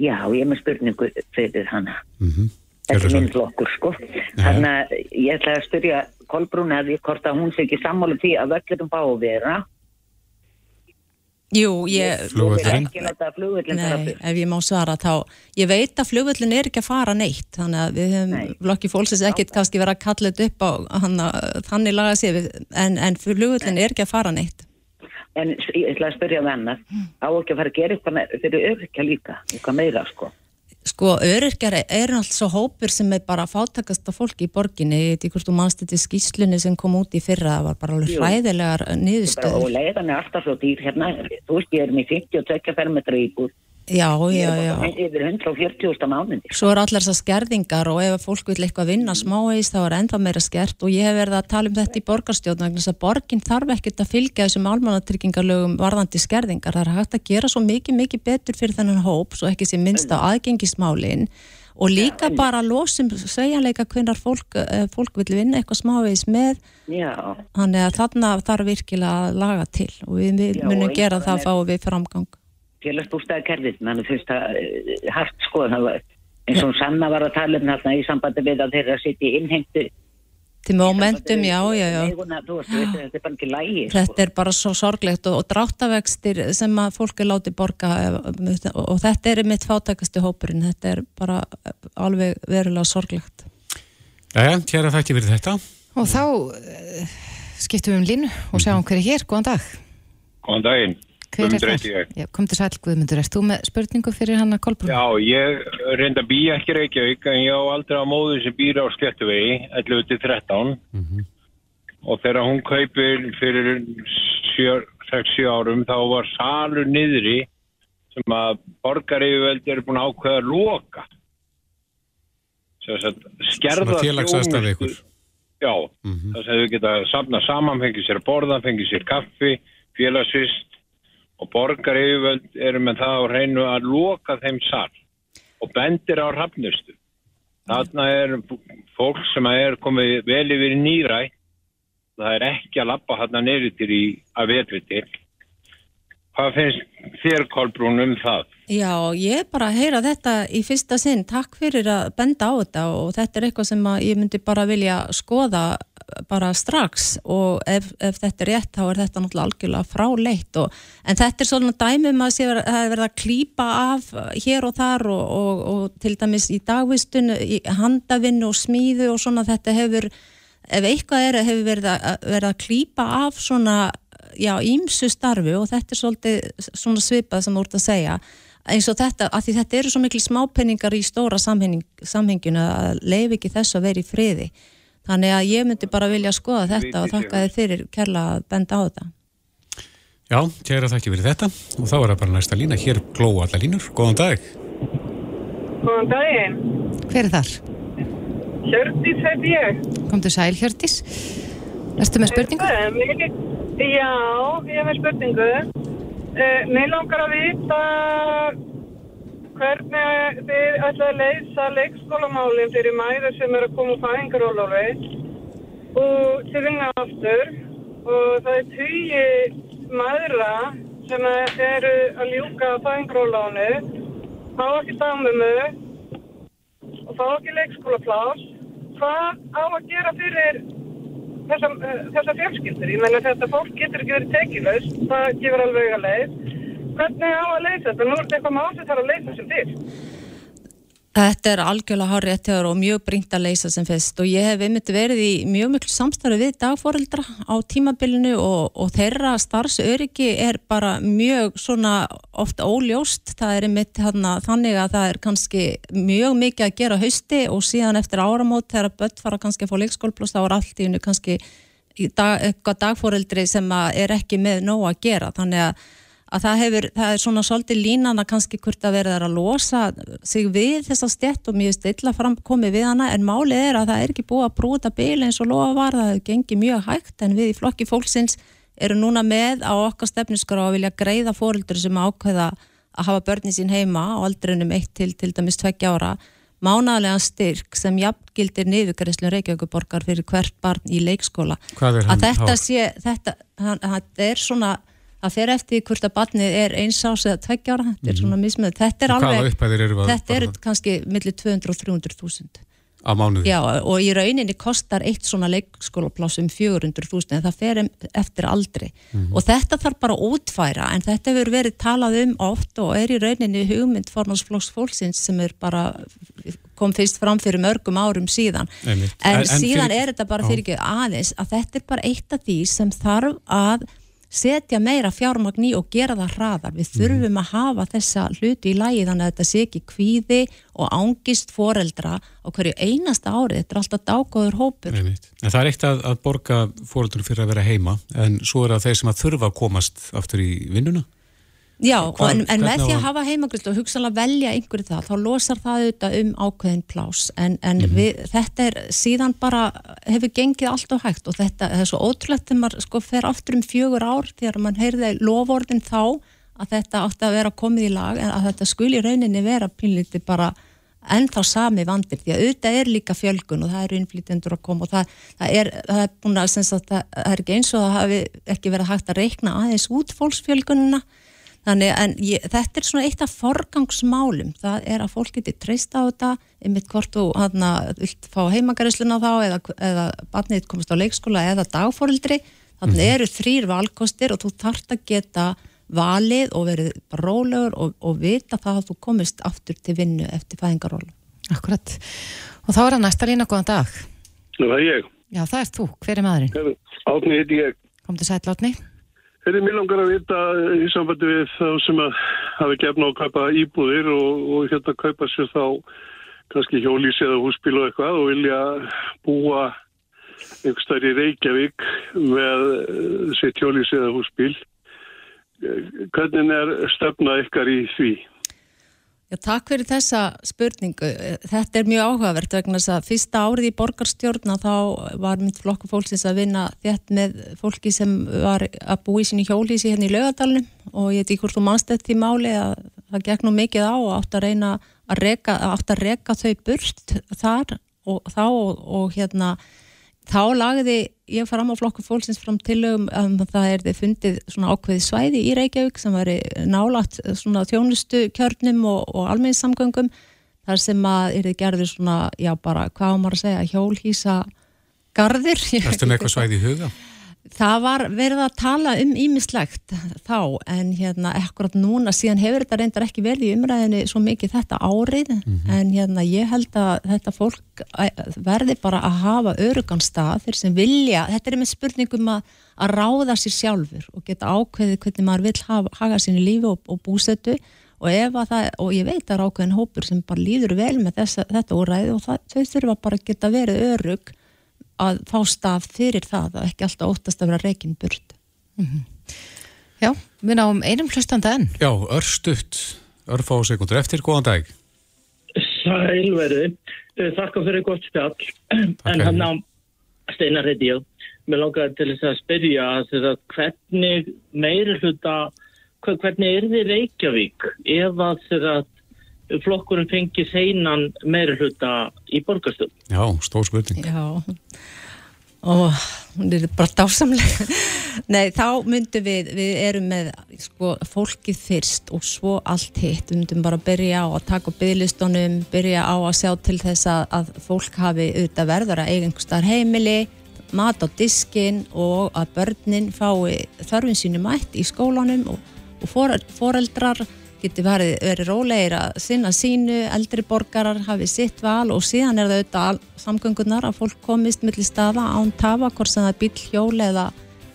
Já, ég er með spurningu fyrir hana. Mm -hmm. Þetta er minn flokkur, sko. Þannig að ég ætla að spyrja Kolbrunnu að því hvort að hún sé ekki sammála því að völlum bá að vera Jú, ég... Flugvöldurinn? Nei, ef ég má svara þá, ég veit að flugvöldin er ekki að fara neitt, þannig að við hefum flokki fólksins ekkert kannski verið að kalla þetta upp á hana, þannig laga sér, en, en flugvöldin er ekki að fara neitt. En ég ætla að spyrja það annað, á ekki að fara að gera eitthvað me- fyrir örkja líka, eitthvað meira sko. Sko, öryrkjar eru alltaf svo hópur sem er bara fátakasta fólki í borginni, ég veit ekki hvort þú manst þetta í skýslunni sem kom út í fyrra, það var bara alveg hræðilegar Bara, og niðurstöður. leiðan er alltaf svo dýr hérna, þú veist ég er með 52 fermetra íbúð, Já, ég já, já. bara yfir 140.000 mánuði. Svo eru allar þessar skerðingar og ef fólk vil eitthvað vinna smáeis þá er ennþá meira skert og ég hef verið að tala um þetta í borgarstjórn vegna þess að borgin þarf ekkert að fylgja þessum almannatryggingarlögum varðandi skerðingar. Það er hægt að gera svo mikið, mikið betur fyrir þennan hóp svo ekki sé minnst á aðgengismálin og líka bara losum segjanleika hvernar fólk, eh, fólk vil vinna eitthvað smáeis með Já, þannig að þarna þarf virkilega að laga til og við, Já, munum gera það að fá við framgang. Félagsbústæðakerfið, mann finnst það uh, hart sko, það var eins og Sanna var að tala um þarna í sambandi við að þeirra sitt í innheimtu. Til momentum, já, já, já. Veist, þetta er bara ekki svo sorglegt og, og dráttavextir sem að fólk er látið borga eh, og, og þetta er mitt fátakastu hópurinn, þetta er bara alveg verulega sorglegt. Jæja, kæra þakki fyrir þetta. Og þá uh, skiptum við um línu og sjáum hver er hér, góðan dag. Góðan daginn. Guðmundur er heiti ég. Já, kom til sæl Guðmundur, erst þú með spurningu fyrir hann að Kolbrún? Já, ég reynda að býja ekki Reykjavík en ég á aldrei á móðu sem býr á Sléttuvegi 11 til 13 og þegar hún kaupir fyrir 6-7 árum þá var salur niðri sem að borgaryfirveldi eru búin að ákveða að loka skerða Svona félagsaðstæða þjónustu- ykkur. Já, þess að þau geta safna saman, fengið sér að borða, fengið sér kaffi, félagsvist og borgar yfirvöld eru með það á hreinu að loka þeim sal og bendir á rafnustu. Þarna er fólk sem er komið vel yfir nýræ, það er ekki að lappa þarna neyri til í að vetri til. Hvað finnst þér Kolbrún um það? Já, ég er bara að heyra þetta í fyrsta sinn, takk fyrir að benda á þetta og þetta er eitthvað sem ég myndi bara vilja skoða bara strax. Og ef, ef þetta er rétt þá er þetta náttúrulega algjörlega fráleitt og, en þetta er svona dæmum að sé verið að verið að klípa af hér og þar og, og, og til dæmis í dagvistun, í handavinnu og smíðu og svona þetta hefur ef eitthvað er hefur verið að, verið að klípa af svona já, ímsu starfi og þetta er svolítið svona svipað sem þú ert að segja eins og þetta, að því þetta eru svo miklu smápenningar í stóra samheng, samhenginu að leif ekki þessu að vera í friði þannig að ég myndi bara vilja skoða þetta og þakka þið fyrir kærlega að benda á þetta Já, kæra þakki fyrir þetta og þá er það bara næsta lína. Hér glóa allar línur. Góðan dag. Góðan daginn. Hver er þar? Hjördís heit ég. Kom til sæl Hjördís. Erstu með spurningu? Já, ég er með spurningu. Uh, mér langar að vita hvernig þið ætlaði að leysa leikskólamálinn fyrir mæður sem eru að koma úr fæðingaróláfi og til vinna aftur. Og það er tugi mæðra sem eru að ljúka fæðingarólánu fá ekki dagmömmu og fá ekki leikskólaplás hvað á að gera fyrir þessa, uh, þessa fjölskyldur. Ég meina þetta fólk getur ekki verið tekilöst það gefur alveg að leið. Hvernig á að leysa þetta, nú er þetta eitthvað mál sem þarf að leysa sem fyrst Þetta er algjörlega hár réttiður og mjög bringt að leysa sem fyrst og ég hef einmitt verið í mjög miklu samstarfi við dagforeldra á tímabilinu og, og þeirra starfsöryggi er bara mjög svona ofta óljóst. Það er einmitt hana, þannig að það er kannski mjög mikið að gera á hausti og síðan eftir áramót þegar börn fara kannski að fá leikskólplast þá allt í hennu kannski dag, eitthvað dagforeldri sem er ekki með nóg að gera. Þannig að að það hefur, það er svona svolítið línan að kannski hvort að verða að losa sig við þessa stjett og mjög stilla fram komið við hana. En málið er að það er ekki búið að brúta bíl eins og lofa var, það hefur gengið mjög hægt en við í flokki fólksins eru núna með á okkar stefniskara og vilja greiða fóröldur sem ákveða að hafa börnin sín heima á aldrinum 1 til til dæmis 2 ára. Mánaðlega styrk sem jafngildir niðugræslun Reykjavíkuborgar fyrir hvert barn í leikskóla. Hvað er að hann þetta sé, þetta, hann, þetta er svona að fer eftir hvort að barnið er eins ás eða tveggja ára, þetta er svona mismöð þetta er alveg, þetta er kannski millir 200 og 300 þúsund. Á mánuði. Já, og í rauninni kostar eitt svona leikskólapláss um 400.000 en það fer eftir aldri. Mhm. og þetta þarf bara að útfæra en þetta hefur verið talað um oft og er í rauninni hugmynd fornarsflokks fólksins sem er bara kom fyrst fram fyrir mörgum árum síðan. Einmitt. en, En- en síðan fyrir- er þetta bara fyrir ekki aðeins að þetta er bara eitt af því sem þarf að setja meira fjármagn í og gera það hraðar. Við þurfum að hafa þessa hluti í lagi þannig að þetta sé ekki kvíði og ángist foreldra á hverju einasta árið. Þetta er alltaf dágóður hópur. En það er eitt að, að borga fóröldur fyrir að vera heima en svo er það þeir sem að þurfa að komast aftur í vinnuna. Já, Hvar- en, en með því að hafa heimagriðslu og hugsaðlega velja einhverju það, þá losar það auðvitað um ákveðin plás, en, en Mhm. við, þetta er síðan bara, hefur gengið allt og hægt og þetta það er svo ótrúlegt þegar maður sko fer aftur um fjögur ár þegar mann heyrði lofordin þá að þetta átti að vera komið í lag en að þetta skuli rauninni vera pínlítið bara ennþá sami vandir því að auðvitað er líka fjölgun og það eru innflytjendur að koma og það, það, er, það er búin að, sagt, það, það er ekki eins og það hafi ekki verið hægt að reikna aðeins út fólksfjölgunina Þannig en ég, þetta er svona eitt af forgangsmálum, það er að fólk geti treyst á þetta, einmitt hvort þú hana, vilt fá heimagarísluna þá eða, eða barnið komast á leikskóla eða dagfórildri, þannig eru þrýr valkostir og þú þarft að geta valið og verið rólegur og, og vita það að þú komist aftur til vinnu eftir fæðingarólu. Akkurat. Og þá er það næsta lína, góðan dag. Það er ég. Já, það er þú. Hver er maðurinn? Átni heiti ég. Kom til sætla átni. Er mér langar að vita í sambandi við þá sem að hafi gefna á að kaupa íbúðir og, og hérna kaupa sér þá kannski hjólísi eða húsbíl og eitthvað og vilja búa einhver stær í Reykjavík með eh, sitt hjólísi eða húsbíl. Eh, Hvernig er stefna ykkar í því? Já, takk fyrir þessa spurningu. Þetta er mjög áhugavert vegna þess að fyrsta árið í borgarstjórna þá var mynd flokku fólksins að vinna þétt með fólki sem var að búa í sínu hjólísi hérna í laugadalunum og ég veit ekki hvort þú mannst þetta í máli að það gekk nú mikið á og átt að reyna að reka, átt að reka þau burt þar og þá og, og hérna þá lagði ég fram á flokku fólksins fram tilögum um að það er þið fundið svona ákveði svæði í Reykjavík sem veri nálagt svona þjónustu kjörnum og, og almenningssamgöngum þar sem að er þið gerður svona, já bara, hvað á maður að segja, hjólhísa garðir. Erstu með eitthvað svæði í huga? Það var verið að tala um ímislegt þá en hérna ekkurat núna síðan hefur þetta reyndar ekki verið í umræðinu svo mikið þetta árið en hérna ég held að þetta fólk æ- verði bara að hafa örugan stað þeir sem vilja, þetta er með spurningum að, að ráða sér sjálfur og geta ákveðið hvernig maður vill hafa, haga sínu lífi og, og búsetu og ef að það, og ég veit að það ákveðin hópur sem bara líður vel með þessa, þetta úræði og það, þau þurfa bara að geta verið örug að fá stað fyrir það að ekki alltaf óttast að vera reikin burt. Já, við náum einum hlustanda enn. Já, örstutt, örfá sekundur eftir, góðan dag. Sælverði, þakka fyrir gott spjall. En hann á Steinar heiti ég. Mér langaði til þess að spyrja þess að hvernig meiri hluta hver- hvernig er þið Reykjavík ef að að flokkurinn fengi seinan meiri hluta í borgarstöð Já, stór spurning. Já, og hún er bara dásamlega. Nei, þá myndum við, við erum með sko, fólkið fyrst og svo allt hitt. Við myndum bara byrja á að taka bygglistunum, byrja á að sjá til þess að, að fólk hafi auðvitað að einhver starf heimili, mat á diskin og að börnin fái þörfin sínu mætt í skólanum og, og fore- foreldrar geti verið, verið rólegir að sinna sínu, eldri borgarar hafi sitt val og síðan er það auðvitað samgöngunar að fólk komist milli staða án tafa, hvort sem það er bíl, hjól eða,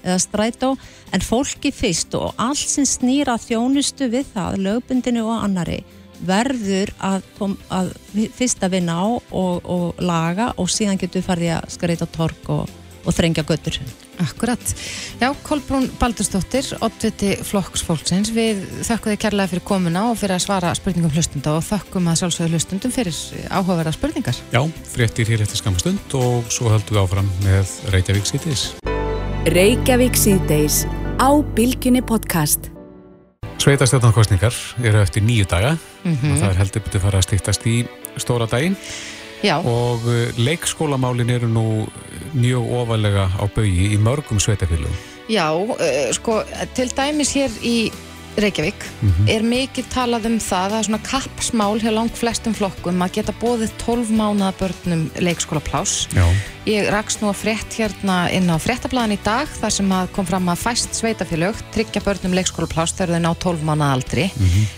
eða strætó, en fólki fyrst og allt sem snýra þjónustu við það, lögbundinu og annari verður að, kom, að fyrst að vinna á og, og laga og síðan getur farið að skreita tork og, og þrengja göttur. Akkurat. Já, Kolbrún Baldursdóttir, oddviti flokksfólksins, við þökkum þið kærlega fyrir komuna og fyrir að svara spurningum hlustunda og þökkum að sjálfsögðu hlustundum fyrir áhugaverða spurningar. Já, fréttir hér eftir skamastund og svo höldum við áfram með Reykjavík Cities. Reykjavík síðdeis á Bilginni podcast. Sveitastjórnarkostningar eru eftir nýju daga Mhm. og það er heldur betur fara að stýttast í stóra daginn Já. og uh, leikskólamálin eru nú mjög ofalega á baugi í mörgum sveitafélugum. Já, uh, sko, til dæmis hér í Reykjavík Mhm. er mikið talað um það, er svona kappsmál hjá langt flestum flokkum að geta bóðið 12 mánuða börnum leikskólaplás. Já. Ég rakst nú að frétt hérna inn á fréttablaðan í dag þar sem að kom fram að fæst sveitafélög tryggja börnum leikskólaplás þegar þau ná 12 mánuða aldri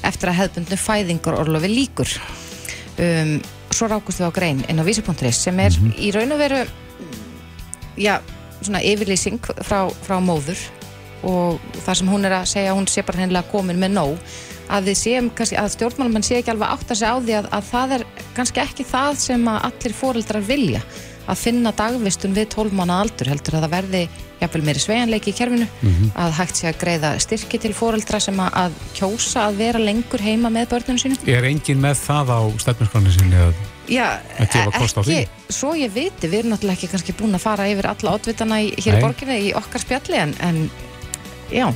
eftir að hefðbundnu fæðingar orlofi líkur. Um, svo rákust við á grein inn á vísi.is sem er í raun og veru já, svona yfirlýsing frá, frá móður og það sem hún er að segja hún sé bara hennilega komin með nóg að við séum kannski, að stjórnmálum sé ekki alveg átt að segja á því að, að það er kannski ekki það sem að allir fóreldrar vilja að finna dagvistun við 12 mánu aldur heldur að það verði jafnvel meiri sveianleiki í kerfinu Mhm. að hægt sé að greiða styrki til fóreldra sem að, kjósa að vera lengur heima með börnunum sínum Er engin með það á stefnarskránu sinni að Já, á ekki, því? svo ég viti, við erum náttúrulega ekki kannski búin að fara yfir alla oddvitana í, hér Nei. í borginni í okkar spjalli en, en já,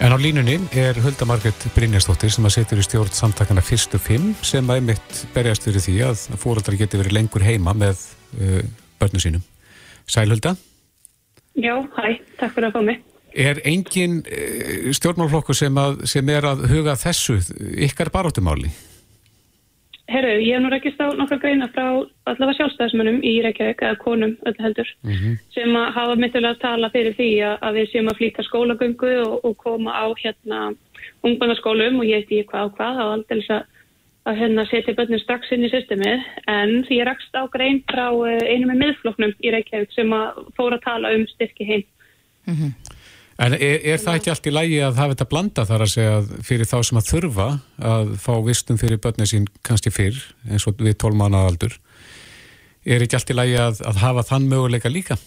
En á línunni er Hulda Margrét Brynjarsdóttir sem að setur í stjórn samtakana fyrstu fimm sem að einmitt berjast fyrir því að fóreldrar geti verið lengur heima með uh, börnu sínum. Sæl Hulda, Já, hæ, takk fyrir að fá mig. er engin uh, stjórnmálflokkur sem, að, sem er að huga þessu ykkar baróttumáli? Herru, ég hef nú rekist á nokkra greina frá allavega sjálfstæðismönnum í Reykjavík eða konum öllu heldur sem að hafa mittilega að tala fyrir því að, að við séum að flýta skólagöngu og, og koma á hérna ungbarnaskólum og ég veit ekki hvað og hvað á aldrei að, að hérna setja börnum strax inn í systemið en því ég rakst á grein frá eh, einum með miðfloknum í Reykjavík sem að fóra að tala um styrki heim. En er, er það ekki allt í lægi að hafa þetta blanda þar að segja fyrir þá sem að þurfa að fá vistum fyrir börnið sín kannski fyrr eins og við 12 mánu aldur er ekki allt í lægi að, að hafa þann möguleika líka?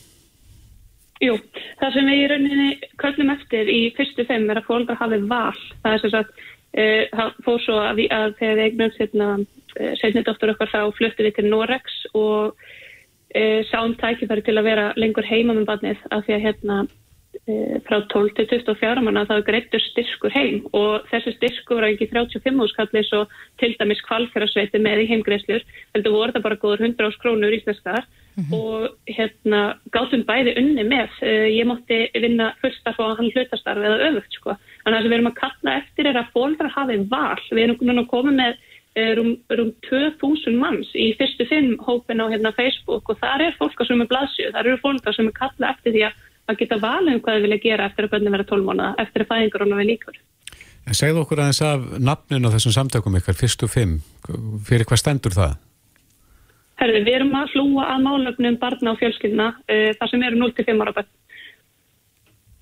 Jú, það sem við í rauninni köllum eftir í fyrstu fimm er að fólkar hafi val. Það er sem sagt, það fór svo að, að þegar við eignum setna, uh, setni dóttur okkar þá fluttum við til Norex og uh, sáum tækifæri til að vera lengur heima með barnið af því að hérna uh, frá 12 til 24 manna þá er greittur styrkur heim og þessi styrkur var ekki 35 úrskalli svo til dæmis kvalfjörðarsveiti með í heimgreislur heldur voru það bara góður 100 ás krónur íslenskar og hérna gátum bæði unni með. Uh, ég mátti vinna fullstarf og hann hlutastarf eða öfugt sko. Þannig að það sem við erum að kalla eftir er að fólkar hafi val. Við erum núna komið með uh, rúm, rúm 2000 manns í fyrstu fimm hópin á hérna Facebook og þar er fólkar sem er blaðsjöð, þar eru fólkar sem er kalla eftir því að, að geta valið um hvað þau vilja gera eftir að börnum vera 12 mánuða, eftir að fæðingar og við líkur En segðu okkur aðeins af nafnin á þessum samtökum ykkar, fyrstu fimm, fyrir hvað stendur það? Herði, við erum að hlúa að málögnum barna og fjölskyldna uh, þar sem eru 0-5 ára börn.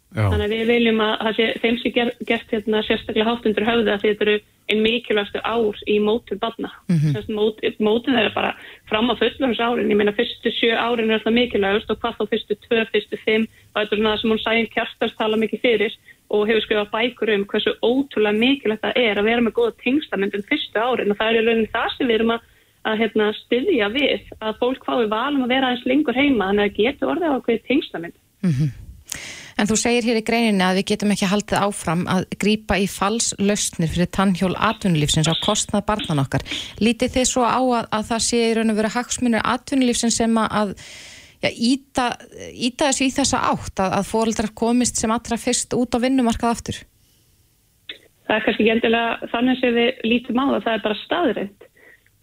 Já. Þannig að við viljum að sé, þeim sé ger, gert hérna, sérstaklega hátt undir höfði að þetta eru einn mikilvægstu ár í mótur barna. Mm Mhm. mót, mótin er bara fram á fullurins árin. Ég meina fyrstu sjö árin er það mikilvægust og hvað þá fyrstu tvö, fyrstu fimm og þetta er svona það sem hún sæðin kjartast tala mikið fyrir og hefur skrifað bækur um hversu ótrúlega mikilvægt það er að vera með góða tengstamöndum fyrstu árin og það er í rauninni það sem við erum að að hérna, styðja við að fólk fái valum að vera aðeins lengur heima þannig að getur orðið á hverju tengstamönd En þú segir hér í greininni að við getum ekki haldið áfram að grípa í falslausnir fyrir tannhjól atvinnulífsins á kostnað barnan okkar. Lítið þið svo á að, að það sé í raun og vera hagsmunir atvinnulífsins sem að, að já, íta, íta þessu í þessa átt að, að fóreldrar komist sem allra fyrst út á vinnumarkað aftur? Það er kannski ekki endilega þannig sem við lítum á það, það er bara staðrænt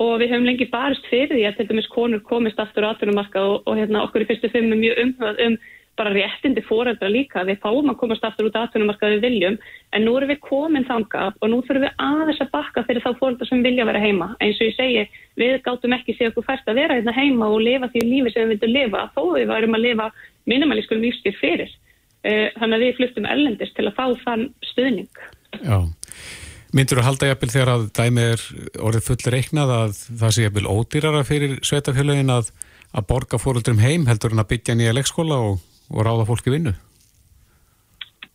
og við höfum lengi barist fyrir því að til dæmis konur komist aftur á atvinnumarkað og, og hérna, okkur í fyrstu fimm er mjög umhugað um bara réttindi fóreldra líka, við fáum að komast aftur út á atvinnumarkað við viljum, en nú erum við komin þangað og nú þurfum við aðeins að bakka fyrir þá fóreldra sem vilja vera heima. Eins og ég segi, við gátum ekki séð okkur fært að vera hérna heima og lifa því lífi sem við vildum lifa, þó við varum að lifa minimalískum lífstíl fyrir. Eh, þannig að við fluttum ellendist til að fá þann stuðning. Já. Myndur þú halda jafnvel þegar að dæmi er orðið full reiknað að það sé jafnvel ódýrara fyrir sveitafélagin að, að borga fóruldrum heim heldur en að byggja nýja leikskóla og, og ráða fólki vinnu?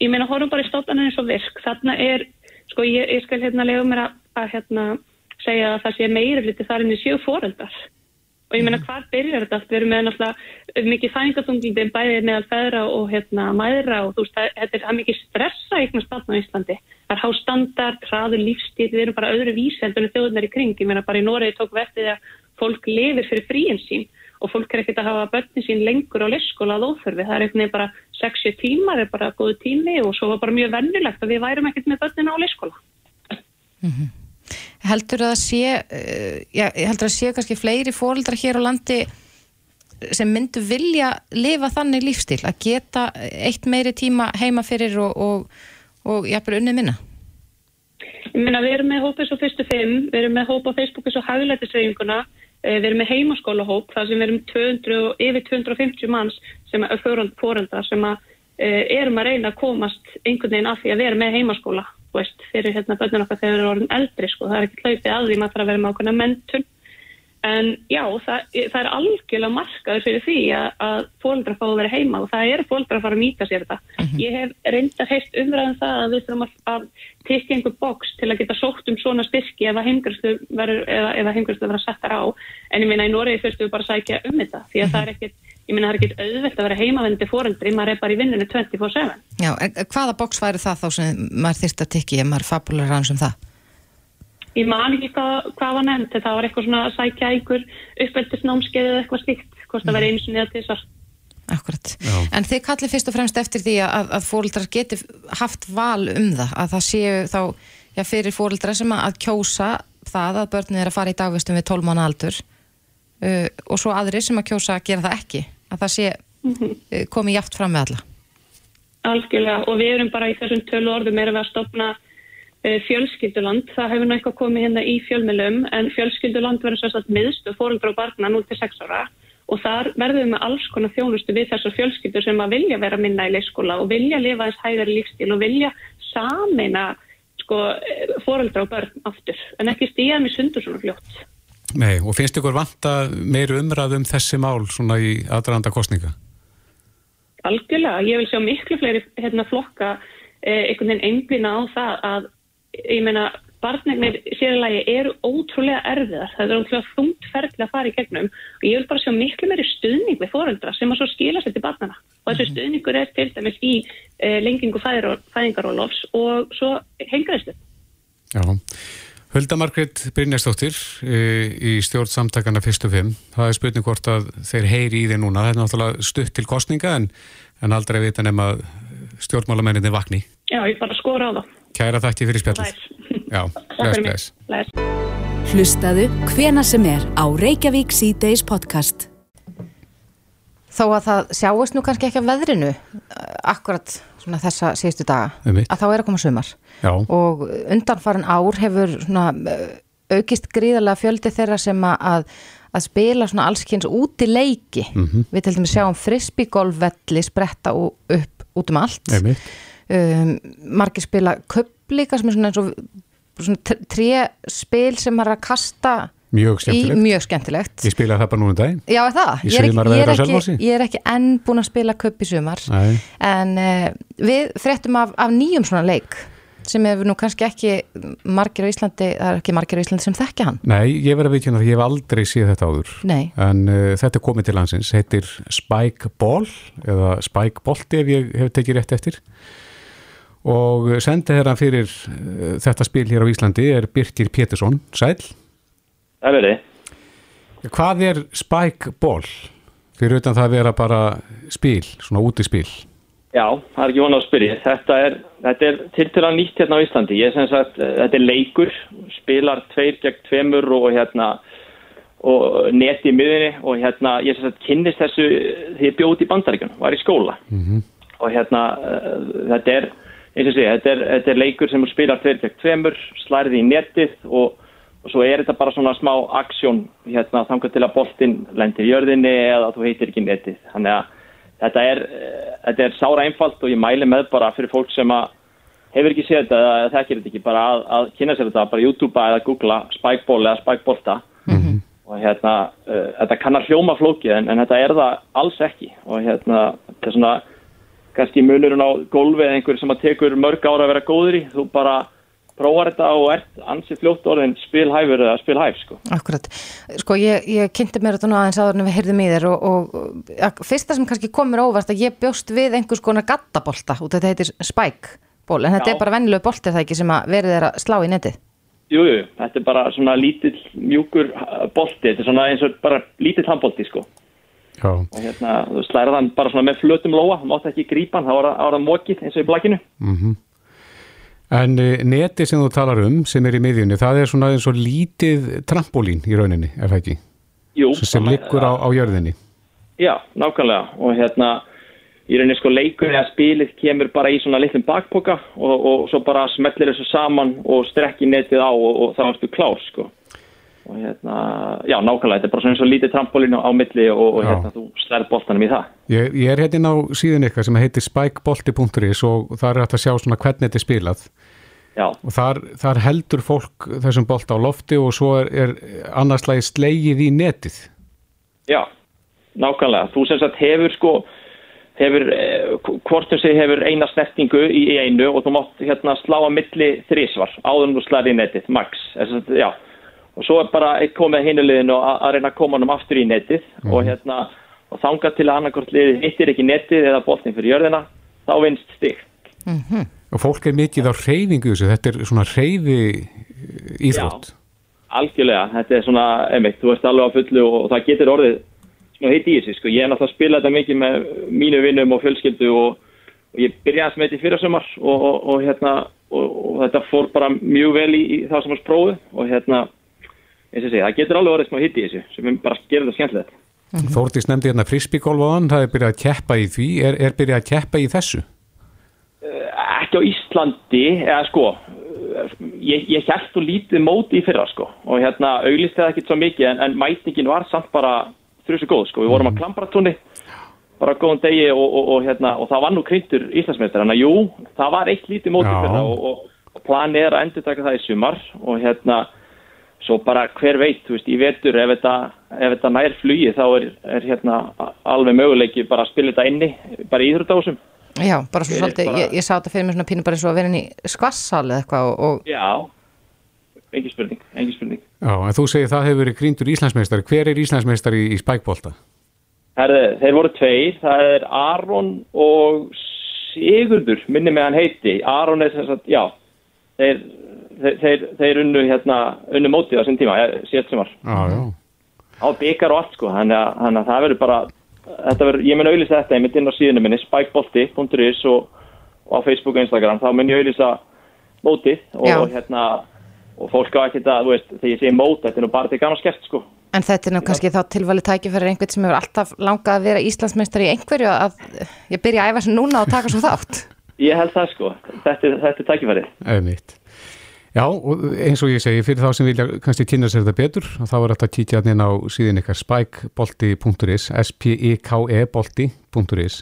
ég meina horfum bara í stofnanir eins og virk þarna er, sko ég, ég skal hérna lega mér að, að hérna segja að það sé meiri hluti þar en í sjö foreldrar og ég meina hvar byrjar þetta allt? Við erum með náttúrulega mikið fæningatunglindi bæði meðal feðra og hérna mæðra og þú veist, þetta er er mikið stressa eignast barn á Íslandi, það er hástandard hraður lífstíð, við erum bara öðru víseldur en þjóðunar í kring, ég meina bara í Noregi tók því að fólk lifir fyrir fríin sín og fólk er ekkert að hafa börnin sín lengur á leikskóla að óþörfi, það er einhvern veginn bara 60 tímar er bara góðu tími og svo var bara mjög vennilegt að við værum ekkert með börnina á leikskóla Heldur að sé, uh, já, heldur að sé kannski fleiri fóreldrar hér á landi sem myndu vilja lifa þannig lífstíl, að geta eitt meiri tíma heima fyrir og, og, og jafnvel unnið minna? Ég meina, við erum með hópið svo fyrstu fimm, við erum með hópa á Facebooku svo haglætisreifinguna, við erum með heimaskólahóp, þar sem við erum 200, og yfir 250 manns sem er fórandar sem að uh, erum að reyna að komast einhvern veginn af því að vera með heimaskóla veist, fyrir hérna börnun okkar þegar við erum orðin eldri sko, það er ekki hlaupið að því maður þarf að vera með okkurna mentun en já, það, það er algjörlega markaður fyrir því að, að fóldra fá að vera heima og það eru fóldra að fara að nýta sér þetta. Ég hef reyndar heilt umræðan það að við þurfum að, að tekja einhver boks til að geta sótt um svona styrki ef að heimgræslu verður að setja á. En ég meina í Noregi fyrstu við bara að sækja um þetta því að það er ekkit ég meina það er ekkit auðvelt að vera heimavendi fóreldri, maður er bara í vinnunni 24-7 Já, hvaða boks væri það þá sem maður þyrst að tikki ef maður fabular hans um það? Ég man ekki hvað, hvað var nefnt, það var eitthvað svona að sækja einhver uppeldisnámskeið eða eitthvað slíkt, hvort það Mhm. verið einu sinni eða þessar. Akkurat. En þið kallið fyrst og fremst eftir því að, að fóreldrar geti haft val um það, að það séu þá já, fyrir fóreldrar sem að kjósa það að börnið er að fara í dagvistum við 12 mánu aldur uh, og svo aðrir sem að kjósa að gera það ekki, að það sé uh, komið jáft fram með alla. Algjörlega og við erum bara í þessum tölu orðum erum við að stopna fjölskylduland, það hefur nú eitthvað komið hérna í fjölmjölum en fjölskylduland verður sérstætt miðstu fóreldra og barna 0-6 ára og þar verðum við með alls konar þjónustu við þessar fjölskyldur sem að vilja vera minna í leikskóla og vilja lifa þess hægari lífstíl og vilja sameina sko, fóreldra og börn aftur en ekki stíða með sundur svona fljótt. Nei, og finnst ykkur vanta meiri umræð um þessi mál svona í aðranda kostninga? Algjörlega, ég vil sjá miklu fleiri hérna, flokka eh, einhvern veginn einblina á það að ég meina barnegnir sérlagi eru ótrúlega erfiðar, það er ótrúlega þungt ferðilega að fara í gegnum og ég vil bara sjá miklu meiri stuðning við foreldra sem að svo skila sér til barnana og þessu stuðningur er til dæmis í eh, lengingu fæðingarólofs og svo hengræðstu. Já. Hulda Margrét Brynjarsdóttir e, í stjórn samtakana fyrstu fimm. Það er spurning hvort að þeir heyri í þeir núna. Það er náttúrulega stutt til kostninga en, en aldrei vita nema stjórnmálamenninni vakni. Já, ég bara skora á það. Kæra þakki fyrir spjallið. Já, bless, bless. Hlustaðu hvena sem er á Reykjavík C-Days podcast. Þó að það sjáist nú kannski ekki af veðrinu uh, akkurat svona þessa síðustu daga, að þá er að koma sumar. Já. og undanfarin ár hefur svona, uh, aukist gríðarlega fjöldi þeirra sem að, að, spila svona allskynns út í leiki Mhm. við til dæmis sjáum frisbygolfvelli spretta upp út um allt Einmitt. Um, margir spila kupp líka sem er svona eins og svona tré spil sem er að kasta Mjög í skemmtilegt. mjög skemmtilegt Ég spilaði það bara núna um daginn. Já, það? Í Ég er, ekki, ég, er ekki, ég er ekki enn búin að spila kupp í sumar Nei. en uh, við fréttum af, af nýjum svona leik sem hefur nú kannski ekki margir á Íslandi, það er ekki margir á Íslandi sem þekkja hann Nei, ég verði að vikina það, ég hef aldrei séð þetta áður. Nei. En uh, þetta er komið til landsins, heitir Spike Ball, eða Spike Bolti ef ég hef tekið rétt eftir. Og sendi hérna fyrir uh, þetta spil hér á Íslandi er Birkir Pétursson, sæl. Það verði. Hvað er Spike Ball? Fyrir utan það að vera bara spil, svona útispil. Já, það er ekki vona að spyrja. Þetta er, þetta er tiltöla nýtt hérna á Íslandi. Ég sem sagt, eh, þetta er leikur, spilar tveir gegn tveimur og hérna og neti í miðinni og hérna ég sem sagt kynnist þessu því ég bjóð út í bandaríkjun, var í skóla og hérna uh, þetta er eins og sé, þetta er, þetta er leikur sem spilar tveir gegn tveimur, slærði í netið og, og svo er þetta bara svona smá aksjón hérna þangar til að boltinn lendir í jörðinni eða þú heitir ekki netið. Þannig að þetta er, eh, þetta er sára einfalt og ég mæli með bara fyrir fólk sem að hefur ekki séð þetta eða þekkir þetta ekki bara að, að kynna sér þetta, bara YouTube eða googla spikeball eða spikebolta og hérna, uh, þetta kannar hljóma flókið en, en þetta er það alls ekki. Og hérna, þetta er svona kannski munurinn á gólfi eða einhver sem að tekur mörg ára að vera góður í þú bara prófar þetta og ert ansið fljótt orðin spilhæfur eða spilhæf sko. Akkurat, sko ég, ég kynnti mér þetta nú aðeins áður en við heyrðum í þér og, og, og fyrsta sem kannski komur óvart að ég bjóst við einhvers konar gattabolta út þetta heitir spike ból en þetta Já. er bara vennilega bolti það ekki sem að verið er að slá í netið Jú, jú, þetta er bara svona lítill mjúkur uh, bolti, þetta er svona eins og bara lítill handbolti sko. Og hérna, þú slærið hann bara svona með flötum lóa, þú mátt ekki grípa hann, þá var það mokið eins og í blakinu. Mm En uh, neti sem þú talar um, sem er í miðjunni, það er svona eins og lítið trampolín í rauninni, er það ekki? Jú, sem, sem liggur á, á jörðinni. Já, nákvæmlega. Og hérna í rauninni sko leikur eða spilið kemur bara í svona litlum bakpoka og, og svo bara smellir þessu saman og strekki netið á og, og þá ertu klár sko og hérna, já, nákvæmlega, þetta er bara svona eins og lítið trampolínu á milli og, og hérna þú slær boltanum í það. Ég, ég er hérna á síðan eitthvað sem heitir spikebolti.is og þar er hægt að sjá svona hvernig þetta er spilað Já. og þar, þar heldur fólk þessum bolta á lofti og svo er, er annarslægi slegið í netið. Já, nákvæmlega. Þú sem sagt hefur sko, hefur, eh, hvort um sig hefur eina snertingu í, einu og þú mátt hérna slá að milli þrísvar áður en þú slæri í netið, max. Þess að, já. Og svo er bara eitt komið hinulegin og að, að reyna að koma hann aftur í netið og hérna, og þanga til að annarkort liðið hittir ekki netið eða boltin fyrir jörðina, þá vinst stig. Og fólk er mikið á reyfingu þessu, þetta er svona reyfi íþrótt. Algjörlega, þetta er svona, einmitt, þú ert alveg á fullu og, það getur orðið svona hitt í þessu, sko. Ég er náttúrulega að spila þetta mikið með mínu vinnum og fjölskyldu og, og ég byrjaði að smeti fyrir sumar og, og, og hérna, og, og þetta fór bara mjög vel í, í það sem var spróðu og hérna, eins og segi, það getur alveg orðið smá hitt í þessu, sem er bara gerir þetta skemmtilegt. Þórtís nefndi hérna hann, það er byrjað að keppa í því, er, er byrjað að keppa í þessu? ekki á Íslandi eða sko ég, ég held og lítið móti í fyrra sko og hérna auglist það ekkert svo mikið en, en mætingin var samt bara þrjusu góð sko, við vorum að klambratúni bara góðan degi og, og, og hérna og það var nú kryntur Íslandsmeistar en að jú, það var eitt lítið móti í fyrra og, og, og planið er að endur taka það í sumar og hérna svo bara hver veit, þú veist, í vetur ef þetta, ef þetta nær flugi þá er, er hérna alveg möguleiki bara að spila þetta inni, bara í íþróttásum Já, bara svo svolítið, bara- ég, ég sá þetta fyrir mér svona pínu bara eins og að vera inn í skvassal eða eitthvað og, og Já, engin spurning, engin spurning. Já, en þú segir það hefur verið gríndur Íslandsmeistari. Hver er Íslandsmeistari í, í? Herði, þeir voru tveir, það er Aron og Sigurdur, minni með hann heiti. Aron er sem sagt, já, þeir, þeir, þeir, unnu, hérna, unnu mótið á þessum tíma, síðan sem var. Á byggar og allt, sko, þannig að, þannig að það verður bara, þetta verður, ég mun auðlýsa þetta, ég mynd inn á síðunum minni, spikebolti.is og, og á Facebook og Instagram, þá mun ég auðlýsa mótið og, Já. hérna, og fólk á ekkert að, þú veist, þegar ég segi mót, þetta er nú bara til gaman skert, sko. En þetta er nú kannski þá tilvæli tækifæri einhvern sem hefur alltaf langað að vera Íslandsmeistari í einhverju að ég byrja að æfa sem núna og taka svo þátt. <laughs> Ég held það, sko, þetta, þetta er tækifærið. Einmitt. Já, og eins og ég segi, fyrir þá sem vilja kannski kynna sér þetta betur, þá er þetta að kíkja hérna á síðan ykkar spikebolti.is, s-p-i-k-e bolti.is.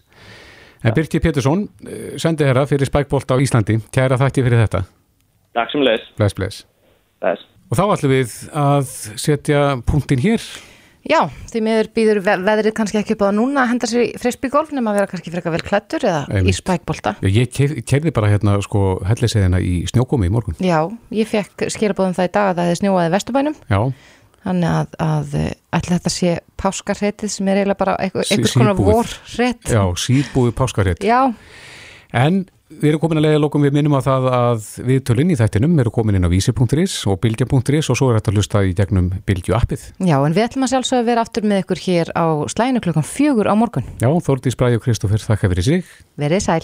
En Birki Pétursson, eh, sendi herra fyrir spikebolta á Íslandi, kæra þakki fyrir þetta. Takk sem leis. Bless. Bless. Og þá ætlum við að setja punktin hér. Já, því miður býður ve veðrið kannski ekki upp á núna að henda sér í frisbygolf nema að vera kannski frekar vel klættur eða í Einmitt. spækbolta. Já, ég kerði bara hérna sko helliseðina í snjókomi í morgun. Já, ég fekk skilabóðum það í dag að það hefði snjóaði vesturbænum Já, þannig að, að eh, ætli þetta sé páskarretið sem er eiginlega bara einhvers konar vorrett. já, síðbúið páskarrétt. Já, En við erum komin að leiða lókum við minnum á það að við tölinn í þættinum eru komin inn á vísi.is og bylgja.is og svo er þetta að hlusta í gegnum bylgju appið. já, en við ætlum að sjálfsögða að vera aftur með ykkur hér á slæinu klukkan fjögur á morgun. Já, Þórdís Bræði og Kristófur, þakka fyrir sig. Verið sæl.